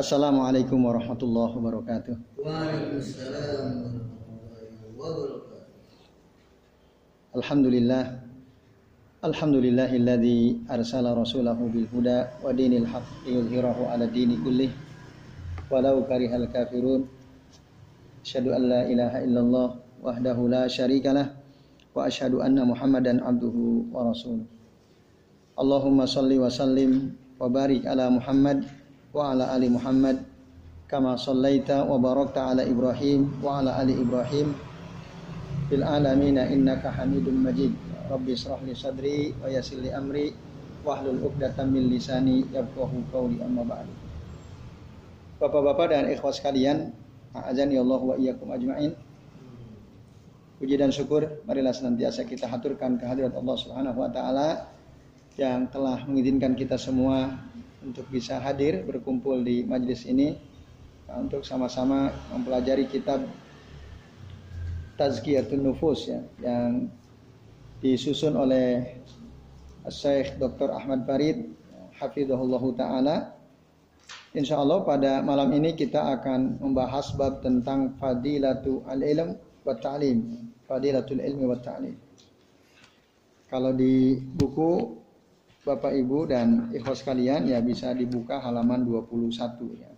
Assalamualaikum warahmatullahi wabarakatuh. Waalaikumsalam warahmatullahi wabarakatuh. Alhamdulillah. Alhamdulillahilladzi arsala rasulahu bil huda wa dinil haqq liyudhhirahu ala dini kullih walau karihal kafirun. Asyhadu an la ilaha illallah wahdahu la syarikalah wa asyhadu anna Muhammadan abduhu wa rasuluh. Allahumma salli wa sallim wa barik ala Muhammad wa ala ali Muhammad kama sallaita wa barakta ala Ibrahim wa ala ali Ibrahim fil alamin innaka Hamidum Majid. Rabbi israh li sadri wa yassir li amri wahlul 'uqdatam min lisani yafqahu qawli amma ba'du. Bapak-bapak dan ikhwas sekalian, a'azani Allah wa iyyakum ajmain. Puji dan syukur marilah senantiasa kita haturkan kehadirat Allah Subhanahu wa taala yang telah mengizinkan kita semua untuk bisa hadir berkumpul di majlis ini untuk sama-sama mempelajari kitab Tazkiyatun Nufus ya yang disusun oleh Syekh Dr. Ahmad Farid hafizahullah taala. Insya Allah pada malam ini kita akan membahas bab tentang fadilatu al-ilm wa ta'lim. Fadilatul ilmi wa ta'lim. Kalau di buku Bapak Ibu dan ikhwas sekalian ya bisa dibuka halaman 21 ya.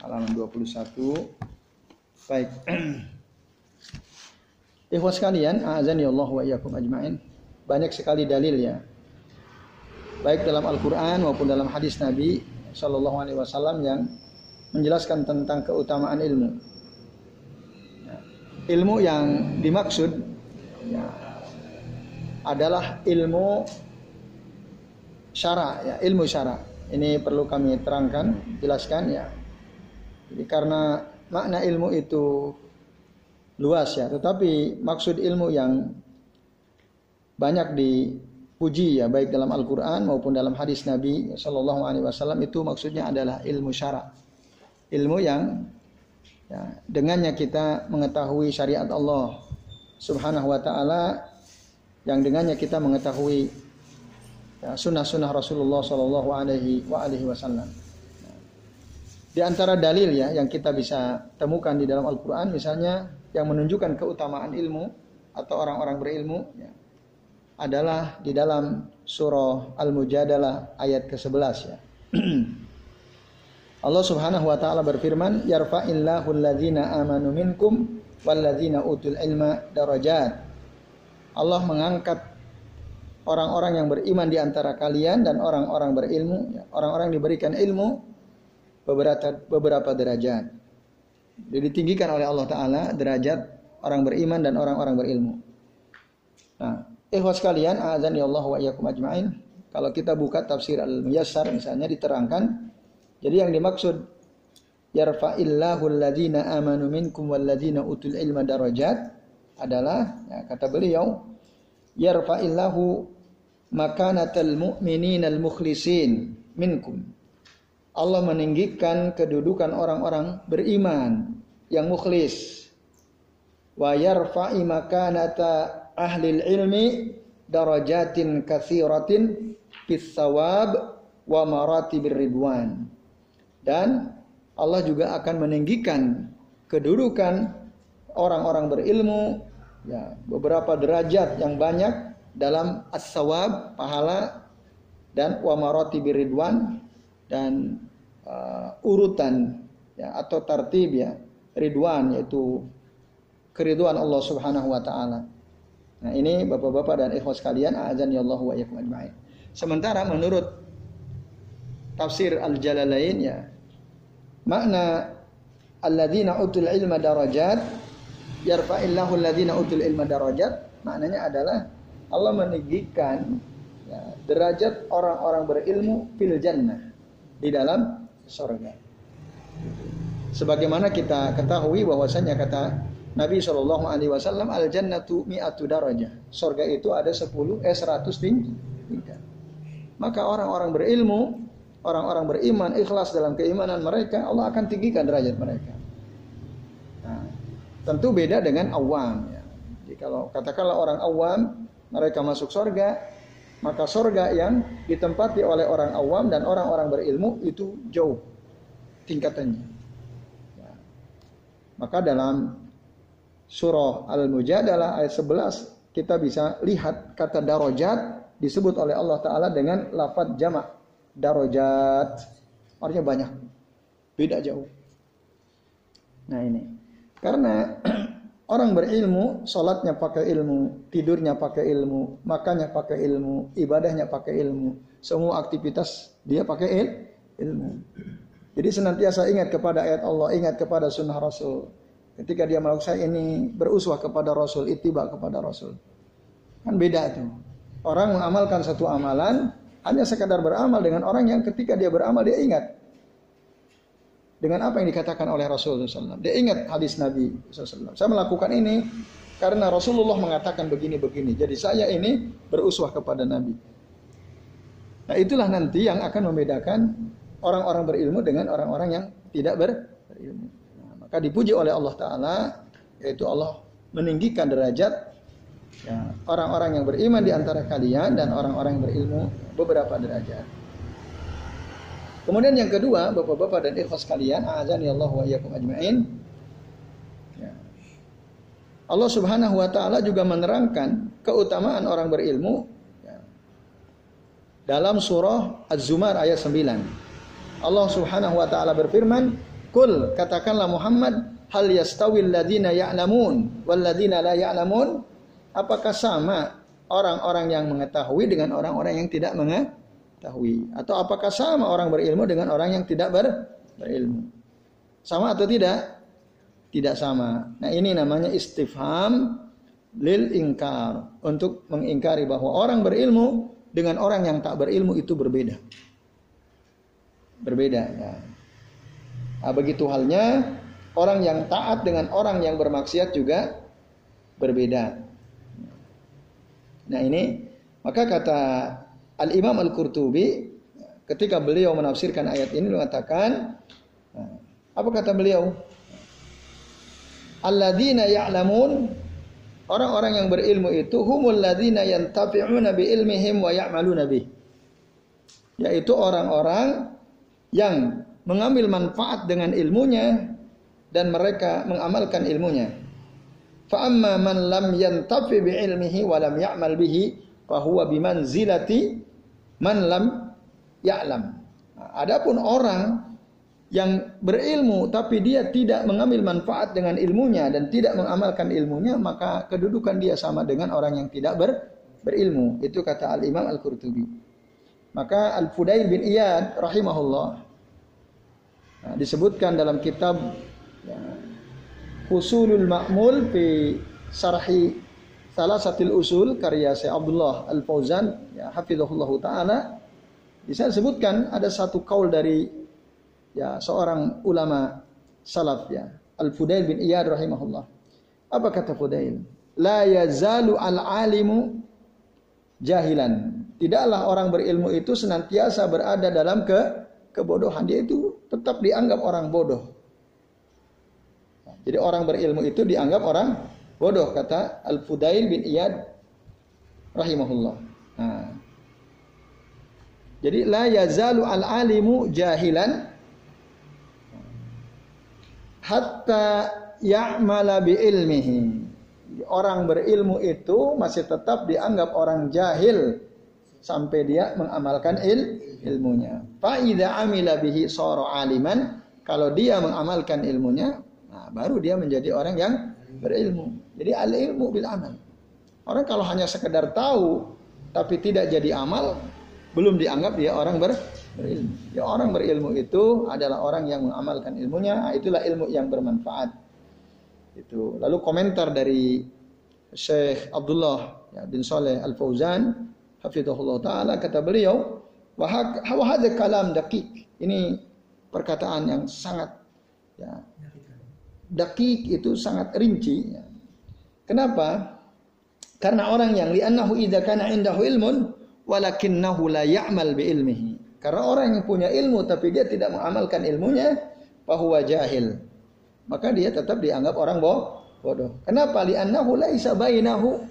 Halaman 21. Baik. ikhwas sekalian, azan ya Allah wa iyyakum ajmain. Banyak sekali dalil ya. Baik dalam Al-Qur'an maupun dalam hadis Nabi sallallahu alaihi wasallam yang menjelaskan tentang keutamaan ilmu. Ya. Ilmu yang dimaksud ya, adalah ilmu syara ya ilmu syara. Ini perlu kami terangkan jelaskan ya. Jadi karena makna ilmu itu luas ya tetapi maksud ilmu yang banyak dipuji ya baik dalam Al-Qur'an maupun dalam hadis Nabi Shallallahu alaihi wasallam itu maksudnya adalah ilmu syara. Ilmu yang ya, dengannya kita mengetahui syariat Allah Subhanahu wa taala yang dengannya kita mengetahui ya, sunnah-sunnah Rasulullah Shallallahu Alaihi Wasallam. Di antara dalil ya yang kita bisa temukan di dalam Al-Quran misalnya yang menunjukkan keutamaan ilmu atau orang-orang berilmu ya, adalah di dalam surah Al-Mujadalah ayat ke-11 ya. Allah Subhanahu wa taala berfirman, "Yarfa'illahu alladzina amanu minkum walladzina utul ilma darajat." Allah mengangkat orang-orang yang beriman di antara kalian dan orang-orang berilmu, ya, orang-orang diberikan ilmu beberapa beberapa derajat. Jadi ditinggikan oleh Allah Taala derajat orang beriman dan orang-orang berilmu. Nah, ikhwas sekalian, azan ya Allah wa iyyakum ajmain. Kalau kita buka tafsir al-Muyassar misalnya diterangkan, jadi yang dimaksud yarfa'illahu alladzina amanu minkum walladzina utul ilma darajat adalah ya, kata beliau yarfa'illahu makanatal mu'minin al mukhlisin minkum. Allah meninggikan kedudukan orang-orang beriman yang mukhlis. Wa yarfa'i makanata ahli ilmi darajatin katsiratin fis sawab wa maratibir ridwan. Dan Allah juga akan meninggikan kedudukan orang-orang berilmu ya beberapa derajat yang banyak dalam as-sawab pahala dan wa maratibir ridwan dan uh, urutan ya atau tartib ya ridwan yaitu keriduan Allah Subhanahu wa taala. Nah, ini Bapak-bapak dan ikhwas sekalian, azan ya Allah wa ajmain. Sementara menurut tafsir Al-Jalalain ya makna alladzina utul ilma darajat yarfa'illahu alladzina utul ilma darajat maknanya adalah Allah meninggikan ya, derajat orang-orang berilmu fil jannah di dalam surga. Sebagaimana kita ketahui bahwasanya kata Nabi Shallallahu Alaihi Wasallam al jannatu mi'atu darajah. Surga itu ada 10 eh 100 tinggi. Maka orang-orang berilmu, orang-orang beriman ikhlas dalam keimanan mereka, Allah akan tinggikan derajat mereka. Tentu beda dengan awam. Ya. Jadi kalau katakanlah orang awam mereka masuk surga, Maka sorga yang ditempati oleh orang awam dan orang-orang berilmu itu jauh tingkatannya. Ya. Maka dalam surah Al-Mujadalah ayat 11 kita bisa lihat kata darajat disebut oleh Allah Ta'ala dengan lafad jamak. Darajat. Artinya banyak. Beda jauh. Nah ini. Karena Orang berilmu, sholatnya pakai ilmu, tidurnya pakai ilmu, makannya pakai ilmu, ibadahnya pakai ilmu. Semua aktivitas dia pakai il, ilmu. Jadi senantiasa ingat kepada ayat Allah, ingat kepada sunnah Rasul. Ketika dia melakukan ini, beruswah kepada Rasul, itiba kepada Rasul. Kan beda itu. Orang mengamalkan satu amalan, hanya sekadar beramal dengan orang yang ketika dia beramal dia ingat dengan apa yang dikatakan oleh Rasulullah SAW. Dia ingat hadis Nabi SAW. Saya melakukan ini karena Rasulullah mengatakan begini-begini. Jadi saya ini beruswah kepada Nabi. Nah itulah nanti yang akan membedakan orang-orang berilmu dengan orang-orang yang tidak berilmu. Nah, maka dipuji oleh Allah Ta'ala, yaitu Allah meninggikan derajat ya, orang-orang yang beriman di antara kalian dan orang-orang yang berilmu beberapa derajat. Kemudian yang kedua, Bapak-bapak dan ikhwas kalian, azani Allah wa iyyakum ajmain. Ya. Allah Subhanahu wa taala juga menerangkan keutamaan orang berilmu ya. dalam surah Az-Zumar ayat 9. Allah Subhanahu wa taala berfirman, "Kul katakanlah Muhammad, hal yastawil ladzina ya'lamun wal ladzina la ya'lamun?" Apakah sama orang-orang yang mengetahui dengan orang-orang yang tidak mengetahui? Ketahui. Atau apakah sama orang berilmu dengan orang yang tidak ber, berilmu? Sama atau tidak? Tidak sama. Nah ini namanya istifham lil ingkar. Untuk mengingkari bahwa orang berilmu dengan orang yang tak berilmu itu berbeda. Berbeda ya. Nah, begitu halnya orang yang taat dengan orang yang bermaksiat juga berbeda. Nah ini maka kata Al-Imam Al-Qurtubi ketika beliau menafsirkan ayat ini mengatakan apa kata beliau? Alladzina ya'lamun orang-orang yang berilmu itu humul ladzina yantafi'una bi ilmihim wa ya'maluna bih. Yaitu orang-orang yang mengambil manfaat dengan ilmunya dan mereka mengamalkan ilmunya. Fa amma man lam yantafi bi ilmihi wa lam ya'mal bihi fa huwa bimanzilati man lam ya'lam. Adapun orang yang berilmu tapi dia tidak mengambil manfaat dengan ilmunya dan tidak mengamalkan ilmunya maka kedudukan dia sama dengan orang yang tidak ber, berilmu itu kata Al Imam Al Qurtubi maka Al Fudail bin Iyad rahimahullah nah, disebutkan dalam kitab ya, Usulul Ma'mul fi Sarhi salah satu usul karya Syekh Abdullah Al Fauzan ya hafizahullah taala bisa disebutkan ada satu kaul dari ya seorang ulama salaf ya Al Fudail bin Iyad rahimahullah. Apa kata Fudail? La yazalu al alimu jahilan. Tidaklah orang berilmu itu senantiasa berada dalam ke kebodohan. Dia itu tetap dianggap orang bodoh. Jadi orang berilmu itu dianggap orang bodoh kata Al Fudail bin Iyad rahimahullah. Nah. Jadi la yazalu al alimu jahilan hatta ya'mala bi ilmihi. Orang berilmu itu masih tetap dianggap orang jahil sampai dia mengamalkan il ilmunya. Fa idza amila bihi sara aliman, kalau dia mengamalkan ilmunya, nah baru dia menjadi orang yang berilmu. Jadi al ilmu bil amal. Orang kalau hanya sekedar tahu tapi tidak jadi amal, belum dianggap dia orang ber, berilmu. Ya orang berilmu itu adalah orang yang mengamalkan ilmunya, itulah ilmu yang bermanfaat. Itu. Lalu komentar dari Syekh Abdullah ya, bin Saleh Al Fauzan, hafizahullah taala kata beliau, wahad kalam dakik. Ini perkataan yang sangat ya, dakik itu sangat rinci. Ya. Kenapa? Karena orang yang li'annahu idza kana indahu ilmun walakinnahu la ya'mal bi ilmihi. Karena orang yang punya ilmu tapi dia tidak mengamalkan ilmunya, bahwa jahil. Maka dia tetap dianggap orang bodoh. Kenapa? Li'annahu laisa bainahu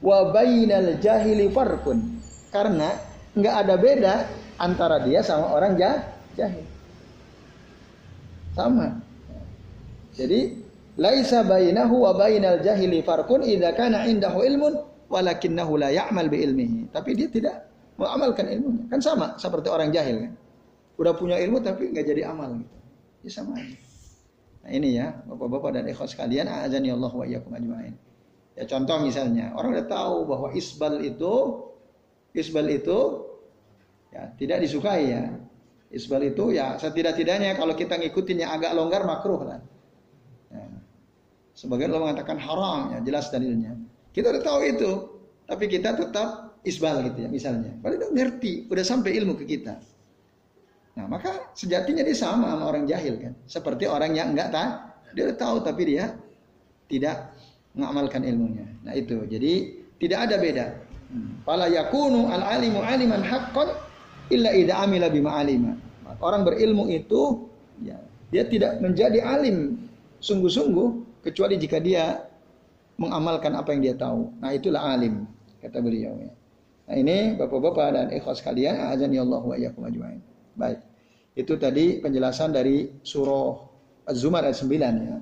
wa bainal jahili farqun. Karena nggak ada beda antara dia sama orang jah jahil. Sama. Jadi laisa bainahu wa bainal jahili farqun idza kana indahu ilmun walakinnahu la ya'mal bi ilmihi. Tapi dia tidak mengamalkan ilmunya. Kan sama seperti orang jahil kan. Udah punya ilmu tapi nggak jadi amal gitu. Ya sama aja. Nah ini ya, Bapak-bapak dan ikhwas sekalian, azani Allah wa iyyakum ajmain. Ya contoh misalnya, orang udah tahu bahwa isbal itu isbal itu ya tidak disukai ya. Isbal itu ya setidak-tidaknya kalau kita ngikutin yang agak longgar makruh lah. Sebagian Allah mengatakan haram ya jelas dalilnya. Kita udah tahu itu, tapi kita tetap isbal gitu ya misalnya. Padahal udah ngerti, udah sampai ilmu ke kita. Nah maka sejatinya dia sama sama orang jahil kan. Seperti orang yang enggak tahu, dia udah tahu tapi dia tidak mengamalkan ilmunya. Nah itu, jadi tidak ada beda. Fala yakunu al alimu aliman haqqan illa idza amila bima alima. Orang berilmu itu ya, dia tidak menjadi alim sungguh-sungguh kecuali jika dia mengamalkan apa yang dia tahu. Nah, itulah alim kata beliau ya. Nah, ini Bapak-bapak dan ikhwas kalian, azani Allah wa iyyakum ajmain. Baik. Itu tadi penjelasan dari surah Az-Zumar ayat 9 ya.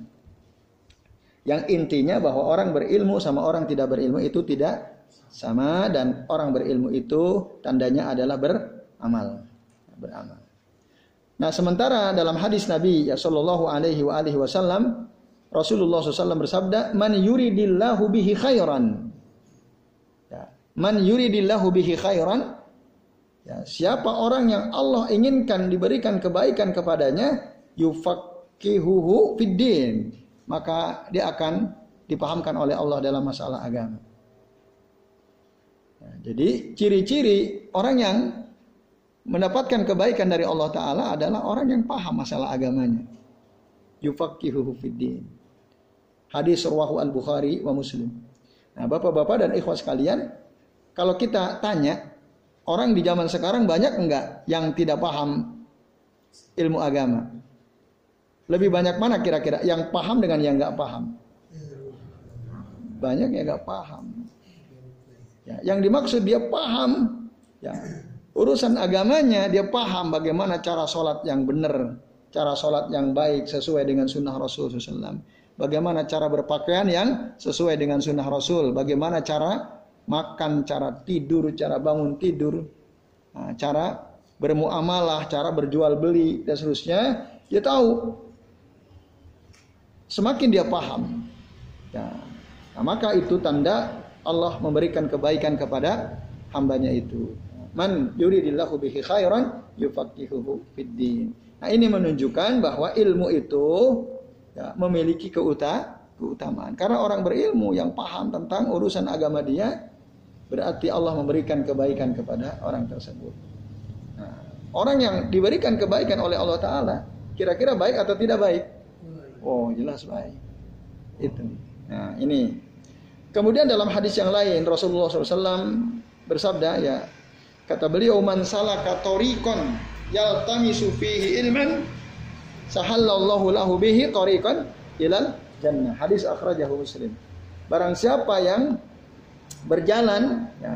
Yang intinya bahwa orang berilmu sama orang tidak berilmu itu tidak sama dan orang berilmu itu tandanya adalah beramal. Beramal. Nah, sementara dalam hadis Nabi ya sallallahu alaihi wa alihi wasallam Rasulullah SAW bersabda, "Man yuridillahu bihi khairan." Ya, man yuridillahu bihi khairan. Ya, siapa orang yang Allah inginkan diberikan kebaikan kepadanya, yufaqihuhu fiddin. Maka dia akan dipahamkan oleh Allah dalam masalah agama. Jadi ciri-ciri orang yang mendapatkan kebaikan dari Allah Ta'ala adalah orang yang paham masalah agamanya. Yufaqihuhu fiddin. Hadis rawahu al-Bukhari wa Muslim. Nah bapak-bapak dan ikhwas sekalian, kalau kita tanya, orang di zaman sekarang banyak enggak yang tidak paham ilmu agama? Lebih banyak mana kira-kira yang paham dengan yang enggak paham? Banyak yang enggak paham. Ya, yang dimaksud dia paham ya, urusan agamanya dia paham bagaimana cara sholat yang benar, cara sholat yang baik sesuai dengan sunnah Rasul SAW. Bagaimana cara berpakaian yang sesuai dengan sunnah Rasul. Bagaimana cara makan, cara tidur, cara bangun tidur, nah, cara bermuamalah, cara berjual beli dan seterusnya. Dia tahu. Semakin dia paham. Ya. Nah, maka itu tanda Allah memberikan kebaikan kepada hambanya itu. Man yuridillahu bihi khairan yufaqihuhu fiddin. Nah, ini menunjukkan bahwa ilmu itu ya, memiliki keuta, keutamaan. Karena orang berilmu yang paham tentang urusan agama dia, berarti Allah memberikan kebaikan kepada orang tersebut. Nah, orang yang diberikan kebaikan oleh Allah Ta'ala, kira-kira baik atau tidak baik? Oh, jelas baik. Itu. Nah, ini Kemudian dalam hadis yang lain Rasulullah SAW bersabda ya kata beliau man salaka tariqan yaltamisu fihi ilman sahallallahu lahu bihi tariqan ilal jannah. Hadis akhrajahu Muslim. Barang siapa yang berjalan ya,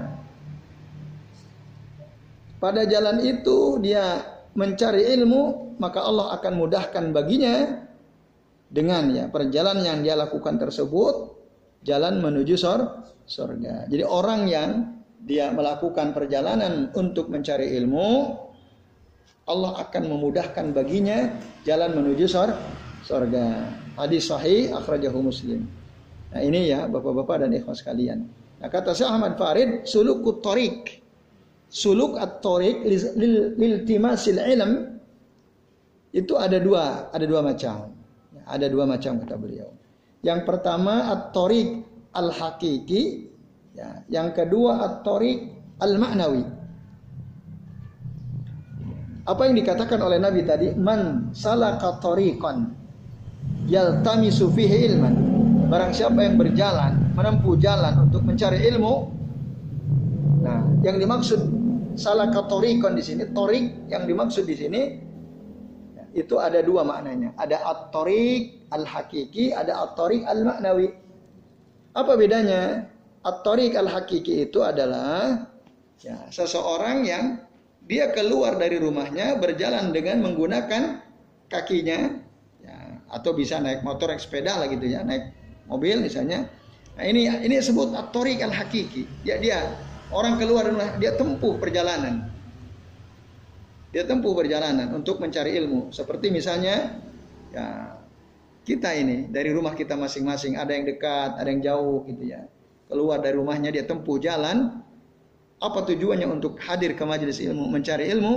pada jalan itu dia mencari ilmu maka Allah akan mudahkan baginya dengan ya perjalanan yang dia lakukan tersebut jalan menuju sor surga. Jadi orang yang dia melakukan perjalanan untuk mencari ilmu, Allah akan memudahkan baginya jalan menuju surga. Hadis sahih akhrajahu Muslim. Nah ini ya bapak-bapak dan ikhwas sekalian. Nah kata Syekh Ahmad Farid, sulukut torik. Suluk at-torik lil timasil ilm itu ada dua, ada dua macam. Ada dua macam kata beliau. Yang pertama at-tariq al-hakiki, ya. Yang kedua at-tariq al-ma'nawi. Apa yang dikatakan oleh Nabi tadi? Man salaka tariqan yaltamisu fihi ilman. Barang siapa yang berjalan, menempuh jalan untuk mencari ilmu. Nah, yang dimaksud salaka tariqan di sini, tariq yang dimaksud di sini itu ada dua maknanya. Ada at-tariq al-hakiki, ada at-tariq al-maknawi. Apa bedanya? At-tariq al-hakiki itu adalah Ya, seseorang yang dia keluar dari rumahnya berjalan dengan menggunakan kakinya ya, atau bisa naik motor, naik sepeda lah gitu ya, naik mobil misalnya. Nah, ini ini disebut atorik al hakiki. Ya dia orang keluar rumah dia tempuh perjalanan. Dia tempuh perjalanan untuk mencari ilmu. Seperti misalnya ya kita ini dari rumah kita masing-masing ada yang dekat, ada yang jauh gitu ya. Keluar dari rumahnya dia tempuh jalan apa tujuannya untuk hadir ke majelis ilmu, mencari ilmu?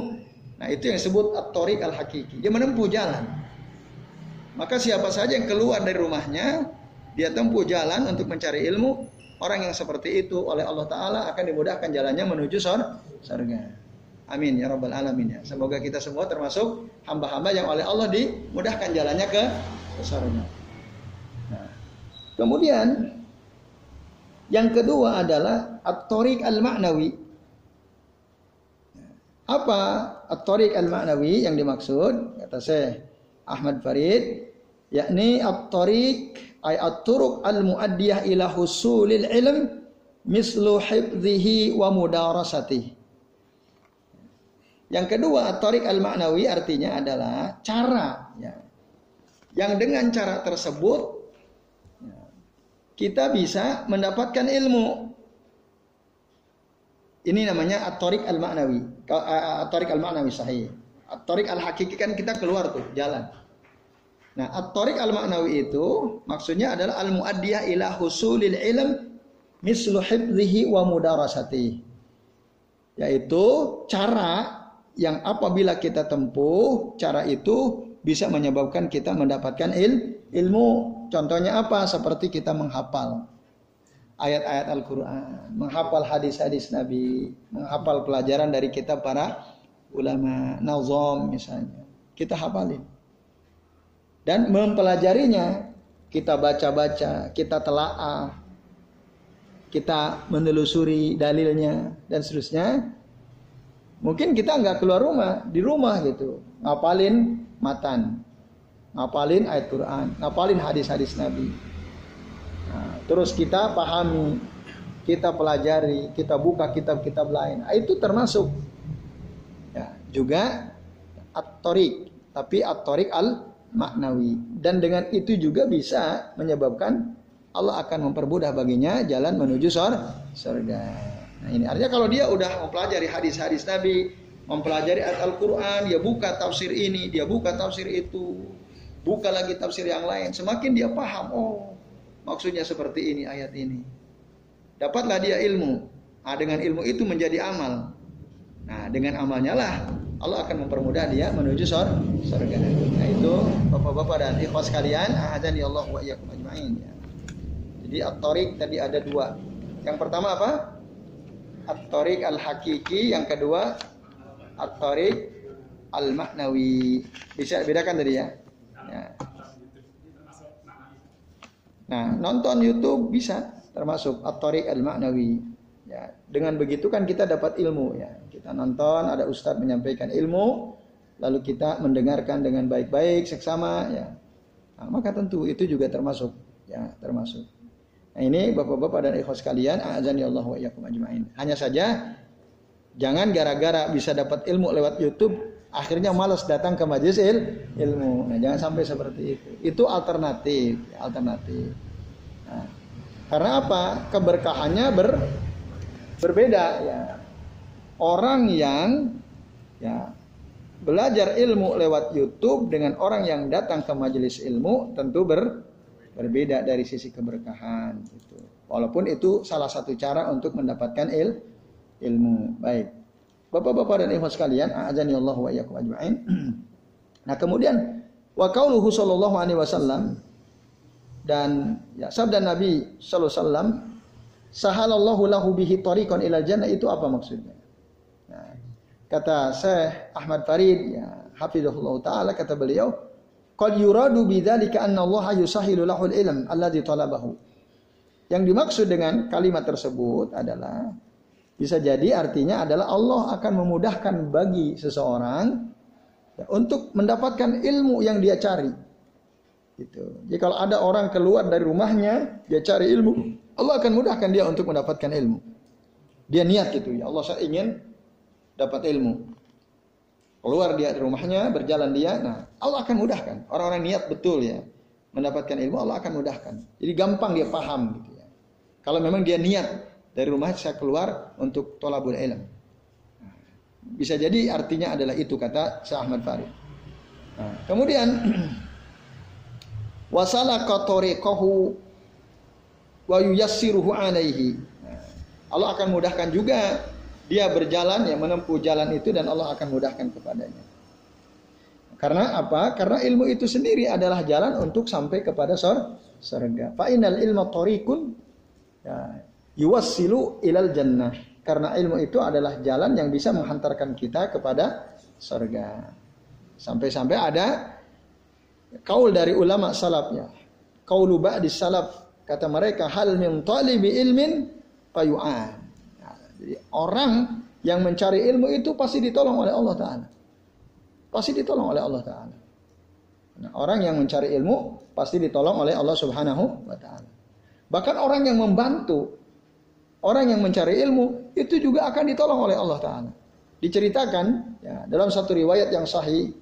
Nah, itu yang disebut at-tariq al-hakiki. Dia menempuh jalan. Maka siapa saja yang keluar dari rumahnya, dia tempuh jalan untuk mencari ilmu, orang yang seperti itu oleh Allah taala akan dimudahkan jalannya menuju surga. Amin ya rabbal alamin ya. Semoga kita semua termasuk hamba-hamba yang oleh Allah dimudahkan jalannya ke surga. Nah, kemudian yang kedua adalah at-tariq al-ma'nawi. Apa at-tariq al-ma'nawi yang dimaksud? Kata saya Ahmad Farid, yakni at-tariq ay at-turuq al-muaddiyah ila husulil ilm mislu hifdhihi wa mudarasatihi. Yang kedua, at-tariq al-ma'nawi artinya adalah cara ya. Yang dengan cara tersebut kita bisa mendapatkan ilmu. Ini namanya at-tariq al-ma'nawi. At-tariq al-ma'nawi sahih. At-tariq al-hakiki kan kita keluar tuh, jalan. Nah, at-tariq al-ma'nawi itu maksudnya adalah al-muaddiyah ila husulil ilm mislu hifdhihi wa mudarasati. Yaitu cara yang apabila kita tempuh, cara itu bisa menyebabkan kita mendapatkan il, ilmu Contohnya apa? Seperti kita menghafal ayat-ayat Al-Quran, menghafal hadis-hadis Nabi, menghafal pelajaran dari kita para ulama, nazom misalnya. Kita hafalin. Dan mempelajarinya, kita baca-baca, kita telaah, kita menelusuri dalilnya, dan seterusnya. Mungkin kita nggak keluar rumah, di rumah gitu, ngapalin matan, ngapalin ayat Quran, ngapalin hadis-hadis Nabi. Nah, terus kita pahami, kita pelajari, kita buka kitab-kitab lain. Nah, itu termasuk ya, juga at-torik, tapi at-torik al-maknawi. Dan dengan itu juga bisa menyebabkan Allah akan mempermudah baginya jalan menuju surga. Nah ini artinya kalau dia udah mempelajari hadis-hadis Nabi, mempelajari Al-Quran, dia buka tafsir ini, dia buka tafsir itu, buka lagi tafsir yang lain, semakin dia paham, oh maksudnya seperti ini ayat ini. Dapatlah dia ilmu. Nah, dengan ilmu itu menjadi amal. Nah, dengan amalnya lah Allah akan mempermudah dia menuju surga. Nah, itu Bapak-bapak dan ikhwas sekalian, ya Allah wa iyyakum ajmain ya. Jadi at-tariq tadi ada dua. Yang pertama apa? At-tariq al-hakiki, yang kedua at-tariq al-maknawi. Bisa bedakan tadi ya? Ya. Nah, nonton YouTube bisa termasuk at-tariq al-ma'nawi. Ya, dengan begitu kan kita dapat ilmu ya. Kita nonton ada ustadz menyampaikan ilmu, lalu kita mendengarkan dengan baik-baik seksama ya. Nah, maka tentu itu juga termasuk ya, termasuk. Nah, ini Bapak-bapak dan ikhwas sekalian, azani Allah wa ajmain. Hanya saja jangan gara-gara bisa dapat ilmu lewat YouTube akhirnya malas datang ke majelis il, ilmu. Nah, jangan sampai seperti itu. Itu alternatif, alternatif. Nah, karena apa? Keberkahannya ber, berbeda ya. Orang yang ya belajar ilmu lewat YouTube dengan orang yang datang ke majelis ilmu tentu ber, berbeda dari sisi keberkahan gitu. Walaupun itu salah satu cara untuk mendapatkan il, ilmu. Baik. Bapak-bapak dan ibu sekalian, azani Allah wa iyyakum ajma'in. Nah, kemudian wa qauluhu sallallahu alaihi wasallam dan ya, sabda Nabi sallallahu alaihi wasallam sahalallahu lahu bihi tariqan ila jannah itu apa maksudnya? Nah, kata Syekh Ahmad Farid ya hafizahullah taala kata beliau qad yuradu bidzalika anna Allah yusahilu lahu al-ilm alladhi talabahu. Yang dimaksud dengan kalimat tersebut adalah bisa jadi artinya adalah Allah akan memudahkan bagi seseorang ya, untuk mendapatkan ilmu yang dia cari. Gitu. Jadi kalau ada orang keluar dari rumahnya, dia cari ilmu, Allah akan mudahkan dia untuk mendapatkan ilmu. Dia niat gitu ya Allah saya ingin dapat ilmu. Keluar dia dari rumahnya, berjalan dia, nah Allah akan mudahkan. Orang-orang niat betul ya mendapatkan ilmu Allah akan mudahkan. Jadi gampang dia paham gitu ya. Kalau memang dia niat dari rumah saya keluar untuk tolabul ilm. Bisa jadi artinya adalah itu kata Syekh Ahmad Farid. Nah, kemudian wasalaka tariqahu wa yuyassiruhu alaihi. Nah, Allah akan mudahkan juga dia berjalan ya menempuh jalan itu dan Allah akan mudahkan kepadanya. Karena apa? Karena ilmu itu sendiri adalah jalan untuk sampai kepada surga. Fa innal ilma tariqun ya, yuwassilu ilal jannah. Karena ilmu itu adalah jalan yang bisa menghantarkan kita kepada surga. Sampai-sampai ada kaul dari ulama salafnya. Kaulu ba'di salaf kata mereka hal min talibi ilmin payu'an. Nah, jadi orang yang mencari ilmu itu pasti ditolong oleh Allah taala. Pasti ditolong oleh Allah taala. Nah, orang yang mencari ilmu pasti ditolong oleh Allah Subhanahu wa taala. Bahkan orang yang membantu orang yang mencari ilmu itu juga akan ditolong oleh Allah taala. Diceritakan ya, dalam satu riwayat yang sahih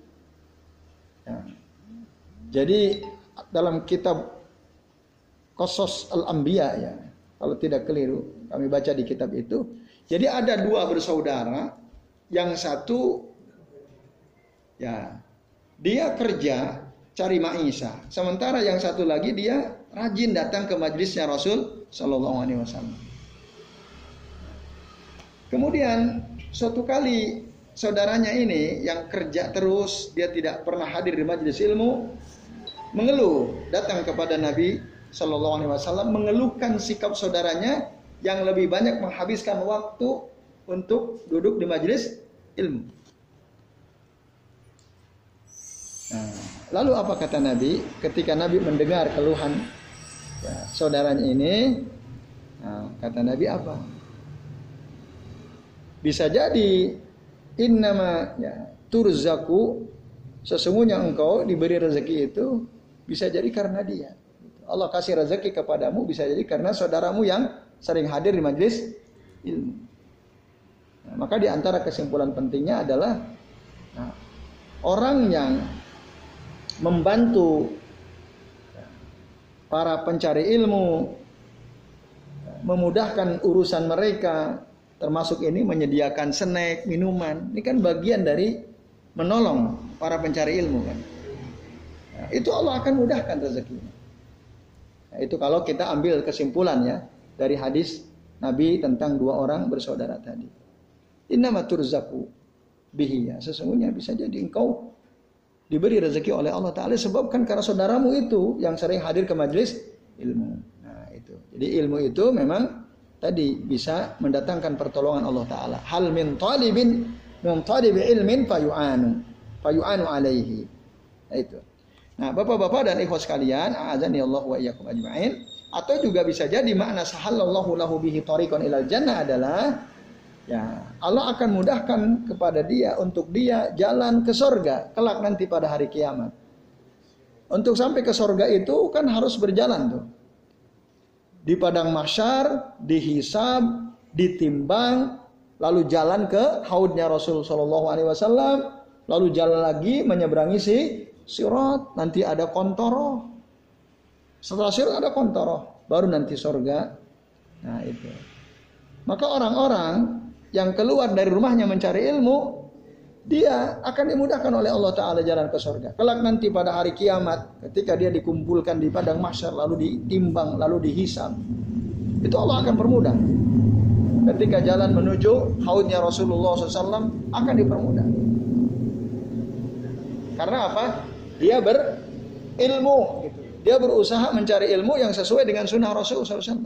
Ya. Jadi dalam kitab Kosos Al-Anbiya ya, kalau tidak keliru, kami baca di kitab itu. Jadi ada dua bersaudara, yang satu ya dia kerja cari maisha, sementara yang satu lagi dia rajin datang ke majlisnya Rasul Shallallahu Alaihi Wasallam. Kemudian suatu kali saudaranya ini yang kerja terus, dia tidak pernah hadir di majelis ilmu, mengeluh datang kepada Nabi Shallallahu Alaihi Wasallam mengeluhkan sikap saudaranya yang lebih banyak menghabiskan waktu untuk duduk di majelis ilmu. Nah, lalu apa kata Nabi ketika Nabi mendengar keluhan ya, saudaranya ini? Nah, kata Nabi apa? Bisa jadi innama ya, turzaku sesungguhnya engkau diberi rezeki itu bisa jadi karena dia. Allah kasih rezeki kepadamu bisa jadi karena saudaramu yang sering hadir di majelis ilmu. Nah, maka di antara kesimpulan pentingnya adalah nah, orang yang membantu ya, para pencari ilmu memudahkan urusan mereka termasuk ini menyediakan snack, minuman. Ini kan bagian dari menolong para pencari ilmu kan. Nah, itu Allah akan mudahkan rezekinya. Nah, itu kalau kita ambil kesimpulan ya dari hadis Nabi tentang dua orang bersaudara tadi. Innama turzaku bihi ya. Sesungguhnya bisa jadi engkau diberi rezeki oleh Allah Ta'ala sebabkan karena saudaramu itu yang sering hadir ke majelis ilmu. Nah itu. Jadi ilmu itu memang tadi bisa mendatangkan pertolongan Allah taala. Hal min talibin min talibi ilmin fayu'anu fayu'anu alaihi. Nah, itu. Nah, Bapak-bapak dan ikhwas sekalian, azani Allah wa iyyakum ajmain, atau juga bisa jadi makna sahallallahu lahu bihi tariqan ilal jannah adalah ya, Allah akan mudahkan kepada dia untuk dia jalan ke sorga kelak nanti pada hari kiamat. Untuk sampai ke sorga itu kan harus berjalan tuh di padang mahsyar, dihisab, ditimbang, lalu jalan ke haudnya Rasul Shallallahu Alaihi Wasallam, lalu jalan lagi menyeberangi si sirat, nanti ada kontoro. Setelah sirat ada kontoro, baru nanti sorga. Nah itu. Maka orang-orang yang keluar dari rumahnya mencari ilmu, dia akan dimudahkan oleh Allah Ta'ala jalan ke surga. Kelak nanti pada hari kiamat, ketika dia dikumpulkan di padang mahsyar, lalu ditimbang, lalu dihisab, itu Allah akan permudah. Ketika jalan menuju haudnya Rasulullah SAW akan dipermudah. Karena apa? Dia berilmu. Gitu. Dia berusaha mencari ilmu yang sesuai dengan sunnah Rasulullah SAW.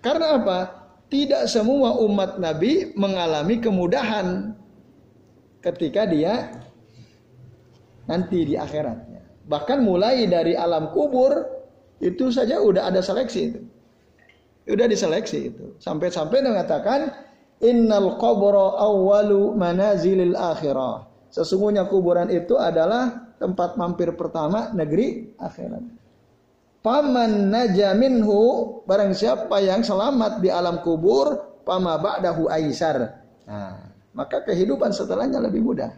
Karena apa? Tidak semua umat Nabi mengalami kemudahan ketika dia nanti di akhiratnya. Bahkan mulai dari alam kubur itu saja udah ada seleksi itu. Udah diseleksi itu. Sampai-sampai mengatakan innal qabra awwalu manazilil akhirah. Sesungguhnya kuburan itu adalah tempat mampir pertama negeri akhirat. Paman naja minhu barang siapa yang selamat di alam kubur pama ba'dahu aisar. Nah, maka kehidupan setelahnya lebih mudah.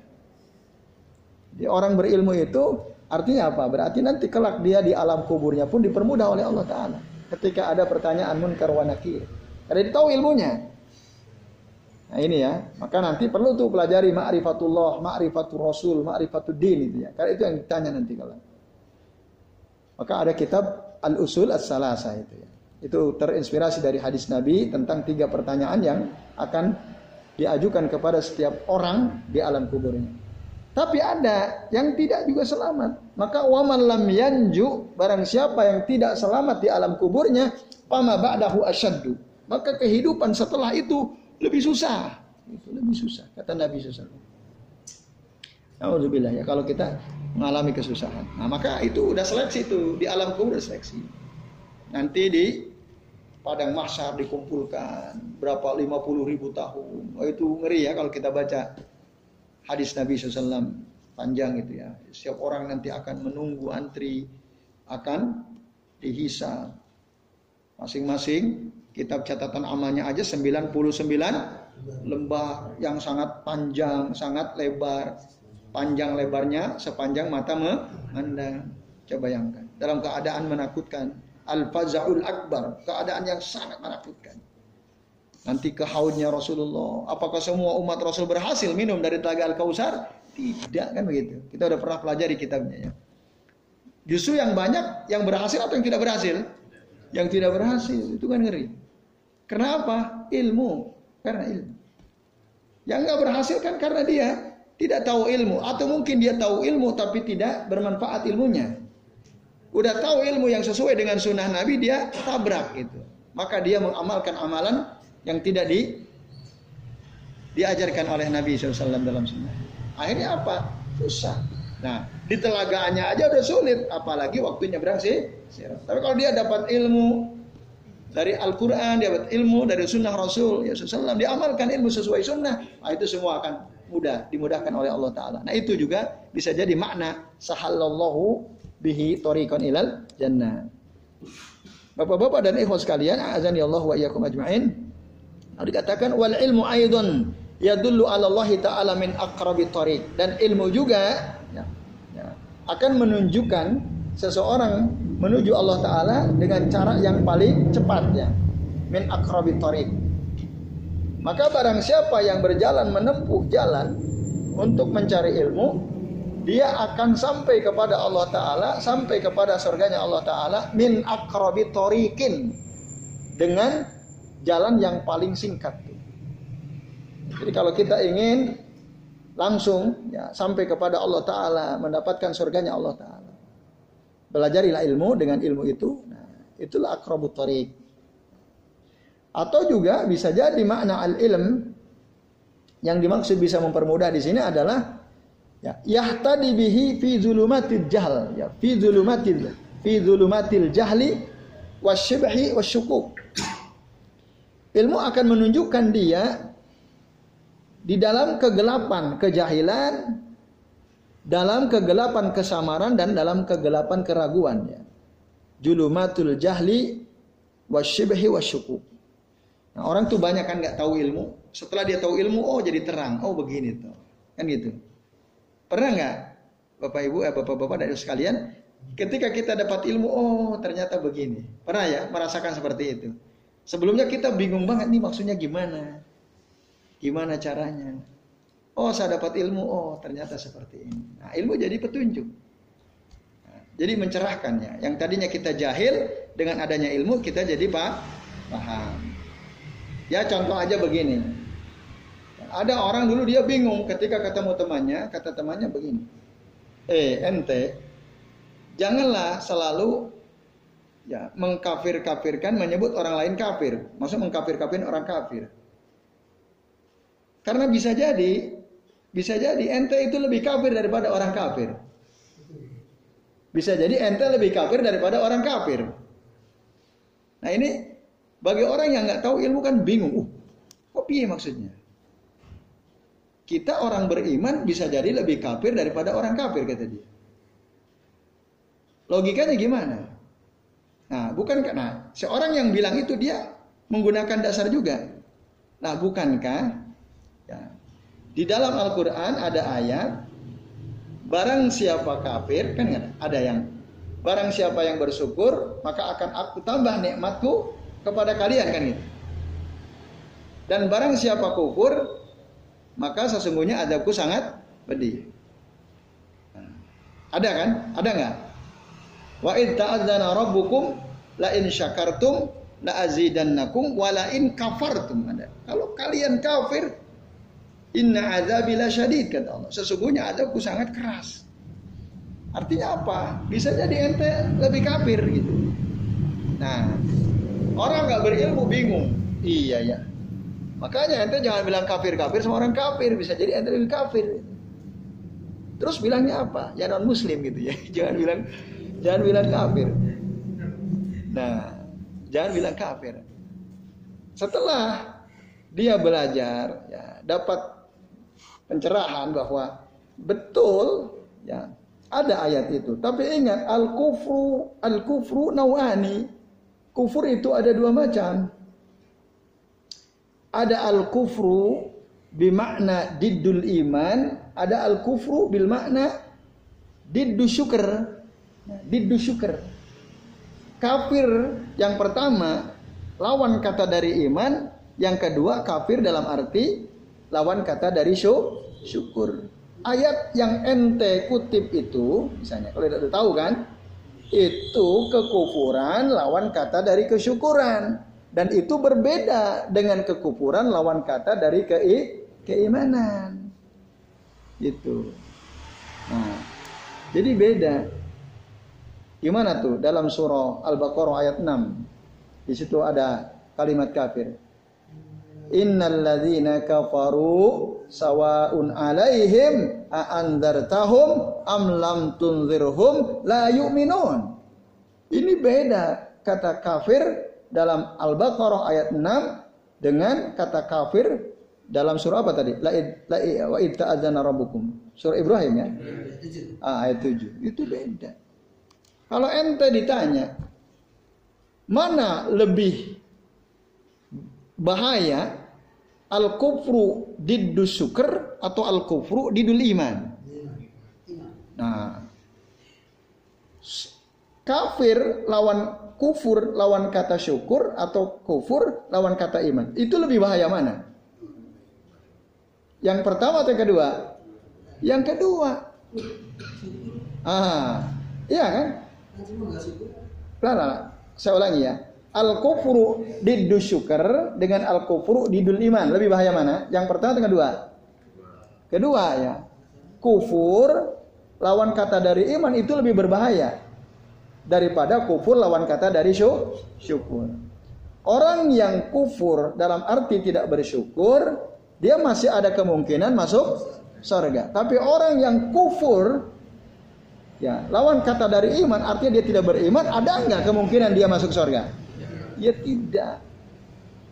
Di orang berilmu itu artinya apa? Berarti nanti kelak dia di alam kuburnya pun dipermudah oleh Allah taala. Ketika ada pertanyaan munkar wa nakir. Karena dia tahu ilmunya. Nah ini ya, maka nanti perlu tuh pelajari ma'rifatullah, ma'rifatul rasul, ma'rifatul din itu ya. Karena itu yang ditanya nanti kalau. Maka ada kitab Al-Usul As-Salasa itu ya. Itu terinspirasi dari hadis Nabi tentang tiga pertanyaan yang akan diajukan kepada setiap orang di alam kuburnya. Tapi ada yang tidak juga selamat. Maka waman lam yanju barang siapa yang tidak selamat di alam kuburnya, pama ba'dahu asyaddu. Maka kehidupan setelah itu lebih susah. Itu lebih susah kata Nabi sallallahu Alhamdulillah ya kalau kita mengalami kesusahan. Nah, maka itu udah seleksi itu di alam kubur udah seleksi. Nanti di padang mahsyar dikumpulkan berapa 50 ribu tahun. Oh itu ngeri ya kalau kita baca hadis Nabi SAW panjang itu ya. Setiap orang nanti akan menunggu antri akan dihisap. Masing-masing kitab catatan amalnya aja 99 lembar yang sangat panjang, sangat lebar panjang lebarnya sepanjang mata memandang. Coba bayangkan. Dalam keadaan menakutkan. Al-fazaul akbar. Keadaan yang sangat menakutkan. Nanti ke haudnya Rasulullah. Apakah semua umat Rasul berhasil minum dari telaga Al-Kausar? Tidak kan begitu. Kita udah pernah pelajari kitabnya ya. Justru yang banyak yang berhasil atau yang tidak berhasil? Yang tidak berhasil itu kan ngeri. Kenapa? Ilmu. Karena ilmu. Yang nggak berhasil kan karena dia tidak tahu ilmu atau mungkin dia tahu ilmu tapi tidak bermanfaat ilmunya. Udah tahu ilmu yang sesuai dengan sunnah Nabi dia tabrak gitu. Maka dia mengamalkan amalan yang tidak di diajarkan oleh Nabi SAW dalam sunnah. Akhirnya apa? Susah. Nah, di telagaannya aja udah sulit, apalagi waktunya nyebrang sih. Tapi kalau dia dapat ilmu dari Al-Quran, dia dapat ilmu dari sunnah Rasul, ya SAW, diamalkan ilmu sesuai sunnah, nah itu semua akan mudah dimudahkan oleh Allah taala. Nah, itu juga bisa jadi makna sahallallahu bihi tariqan ilal jannah. Bapak-bapak dan ikhwas sekalian, azan ya Allah wa iyyakum ajmain. Dikatakan wal ilmu aidon yadullu ala Allah taala min aqrabi tariq dan ilmu juga ya, ya, akan menunjukkan seseorang menuju Allah taala dengan cara yang paling cepat ya. Min aqrabi tariq maka barang siapa yang berjalan menempuh jalan untuk mencari ilmu, dia akan sampai kepada Allah Ta'ala, sampai kepada surganya Allah Ta'ala, min akrobi torikin. Dengan jalan yang paling singkat. Jadi kalau kita ingin langsung ya, sampai kepada Allah Ta'ala, mendapatkan surganya Allah Ta'ala. Belajarilah ilmu dengan ilmu itu. Nah, itulah akrobu torik. Atau juga bisa jadi makna al-ilm yang dimaksud bisa mempermudah di sini adalah ya yahtadi bihi fi zulumatil jahl ya fi zulumatil fi zulumatil jahli wasyibhi wasyukuk. Ilmu akan menunjukkan dia di dalam kegelapan kejahilan, dalam kegelapan kesamaran dan dalam kegelapan keraguan ya. Julumatul jahli wasyibhi wasyukuk. Nah, orang tuh banyak kan nggak tahu ilmu. Setelah dia tahu ilmu, oh jadi terang. Oh begini tuh, kan gitu. Pernah nggak, bapak ibu, eh, bapak bapak dari sekalian, ketika kita dapat ilmu, oh ternyata begini. Pernah ya merasakan seperti itu. Sebelumnya kita bingung banget nih maksudnya gimana, gimana caranya. Oh saya dapat ilmu, oh ternyata seperti ini. Nah ilmu jadi petunjuk. Nah, jadi mencerahkannya. Yang tadinya kita jahil dengan adanya ilmu kita jadi paham. Ya contoh aja begini. Ada orang dulu dia bingung ketika ketemu temannya, kata temannya begini. Eh, ente, janganlah selalu ya mengkafir-kafirkan menyebut orang lain kafir. Maksud mengkafir-kafirin orang kafir. Karena bisa jadi bisa jadi ente itu lebih kafir daripada orang kafir. Bisa jadi ente lebih kafir daripada orang kafir. Nah ini bagi orang yang nggak tahu ilmu kan bingung. Uh, kok piye maksudnya? Kita orang beriman bisa jadi lebih kafir daripada orang kafir kata dia. Logikanya gimana? Nah, bukan karena seorang yang bilang itu dia menggunakan dasar juga. Nah, bukankah ya, di dalam Al-Qur'an ada ayat barang siapa kafir kan ada yang barang siapa yang bersyukur maka akan aku tambah nikmatku kepada kalian kan gitu. Dan barang siapa kufur maka sesungguhnya adabku sangat pedih. Nah, ada kan? Ada nggak? Wa id ta'adzana rabbukum la in syakartum la azidannakum wa la in kafartum. Ada. Kalau kalian kafir inna azabi la syadid kata Allah. Sesungguhnya adabku sangat keras. Artinya apa? Bisa jadi ente lebih kafir gitu. Nah, orang nggak berilmu bingung. Iya ya. Makanya ente jangan bilang kafir-kafir sama orang kafir. Bisa jadi ente lebih kafir. Terus bilangnya apa? Ya non muslim gitu ya. Jangan bilang jangan bilang kafir. Nah, jangan bilang kafir. Setelah dia belajar, ya, dapat pencerahan bahwa betul ya ada ayat itu. Tapi ingat al kufru al kufru nawani. Kufur itu ada dua macam. Ada al kufru bimakna diddul iman, ada al kufru bil makna diddu syukur. Diddu syukur. Kafir yang pertama lawan kata dari iman, yang kedua kafir dalam arti lawan kata dari syukur ayat yang ente kutip itu, misalnya kalau tidak tahu kan, itu kekufuran lawan kata dari kesyukuran dan itu berbeda dengan kekufuran lawan kata dari ke keimanan. Itu. Nah, jadi beda. Gimana tuh dalam surah Al-Baqarah ayat 6? Di situ ada kalimat kafir. Innal ladzina kafaru sawaun alaihim a andartahum am lam tunzirhum la yu'minun. Ini beda kata kafir dalam Al-Baqarah ayat 6 dengan kata kafir dalam surah apa tadi? La, la wa rabbukum. Surah Ibrahim ya. Ah, ayat 7. Itu beda. Kalau ente ditanya mana lebih bahaya al kufru diddu syukur atau al kufru didul iman. Nah, kafir lawan kufur lawan kata syukur atau kufur lawan kata iman. Itu lebih bahaya mana? Yang pertama atau yang kedua? Yang kedua. Ah, iya kan? Lah, lah, saya ulangi ya al kufru diddu syukur dengan al kufru didul iman lebih bahaya mana? Yang pertama atau kedua? Kedua ya. Kufur lawan kata dari iman itu lebih berbahaya daripada kufur lawan kata dari syukur. Orang yang kufur dalam arti tidak bersyukur, dia masih ada kemungkinan masuk surga. Tapi orang yang kufur ya lawan kata dari iman artinya dia tidak beriman, ada enggak kemungkinan dia masuk surga? Ya tidak.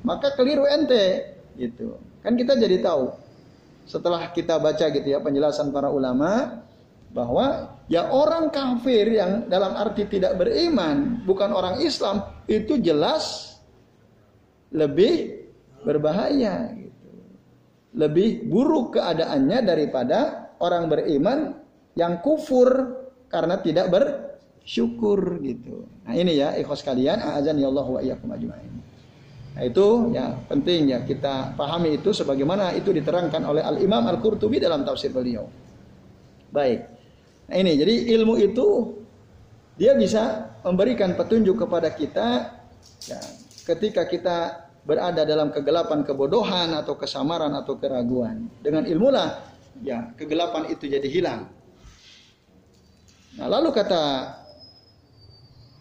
Maka keliru ente gitu. Kan kita jadi tahu setelah kita baca gitu ya penjelasan para ulama bahwa ya orang kafir yang dalam arti tidak beriman bukan orang Islam itu jelas lebih berbahaya gitu. Lebih buruk keadaannya daripada orang beriman yang kufur karena tidak ber syukur gitu. Nah ini ya ikhlas kalian, azan ya Allah wa iyyakum ajmain. Nah itu ya penting ya kita pahami itu sebagaimana itu diterangkan oleh Al Imam Al Qurtubi dalam tafsir beliau. Baik. Nah ini jadi ilmu itu dia bisa memberikan petunjuk kepada kita ya, ketika kita berada dalam kegelapan kebodohan atau kesamaran atau keraguan. Dengan ilmulah ya kegelapan itu jadi hilang. Nah, lalu kata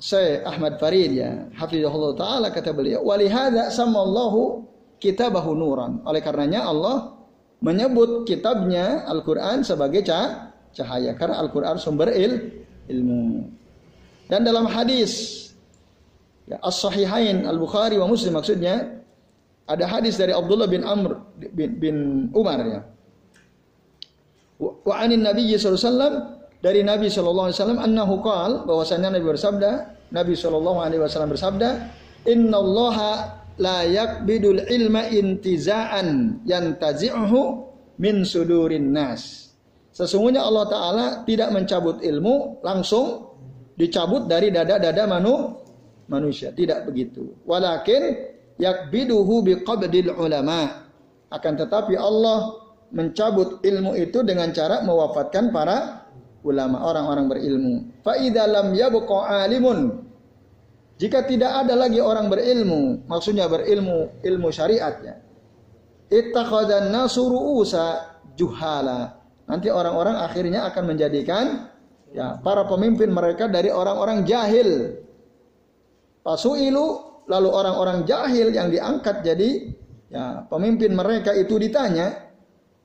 Syekh Ahmad Farid ya, hafizahullah taala kata beliau, "Walihada samallahu kitabahu nuran." Oleh karenanya Allah menyebut kitabnya Al-Qur'an sebagai cahaya karena Al-Qur'an sumber il, ilmu. Dan dalam hadis ya, As-Sahihain Al-Bukhari wa Muslim maksudnya ada hadis dari Abdullah bin Amr bin, bin Umar ya. Wa anin Nabi sallallahu alaihi wasallam dari Nabi sallallahu alaihi wasallam annahu qala bahwasanya Nabi bersabda Nabi Shallallahu Alaihi Wasallam bersabda, Inna Allah la yakbidul ilma intizaan yantazi'uhu min sudurin nas. Sesungguhnya Allah Ta'ala tidak mencabut ilmu langsung dicabut dari dada-dada manu, manusia. Tidak begitu. Walakin yakbiduhu biqabdil ulama. Akan tetapi Allah mencabut ilmu itu dengan cara mewafatkan para ulama, orang-orang berilmu. Fa idza lam yabqa alimun. Jika tidak ada lagi orang berilmu, maksudnya berilmu ilmu syariatnya. Ittakhadhan nasu ru'usa juhala. Nanti orang-orang akhirnya akan menjadikan ya para pemimpin mereka dari orang-orang jahil. Pasuilu lalu orang-orang jahil yang diangkat jadi ya pemimpin mereka itu ditanya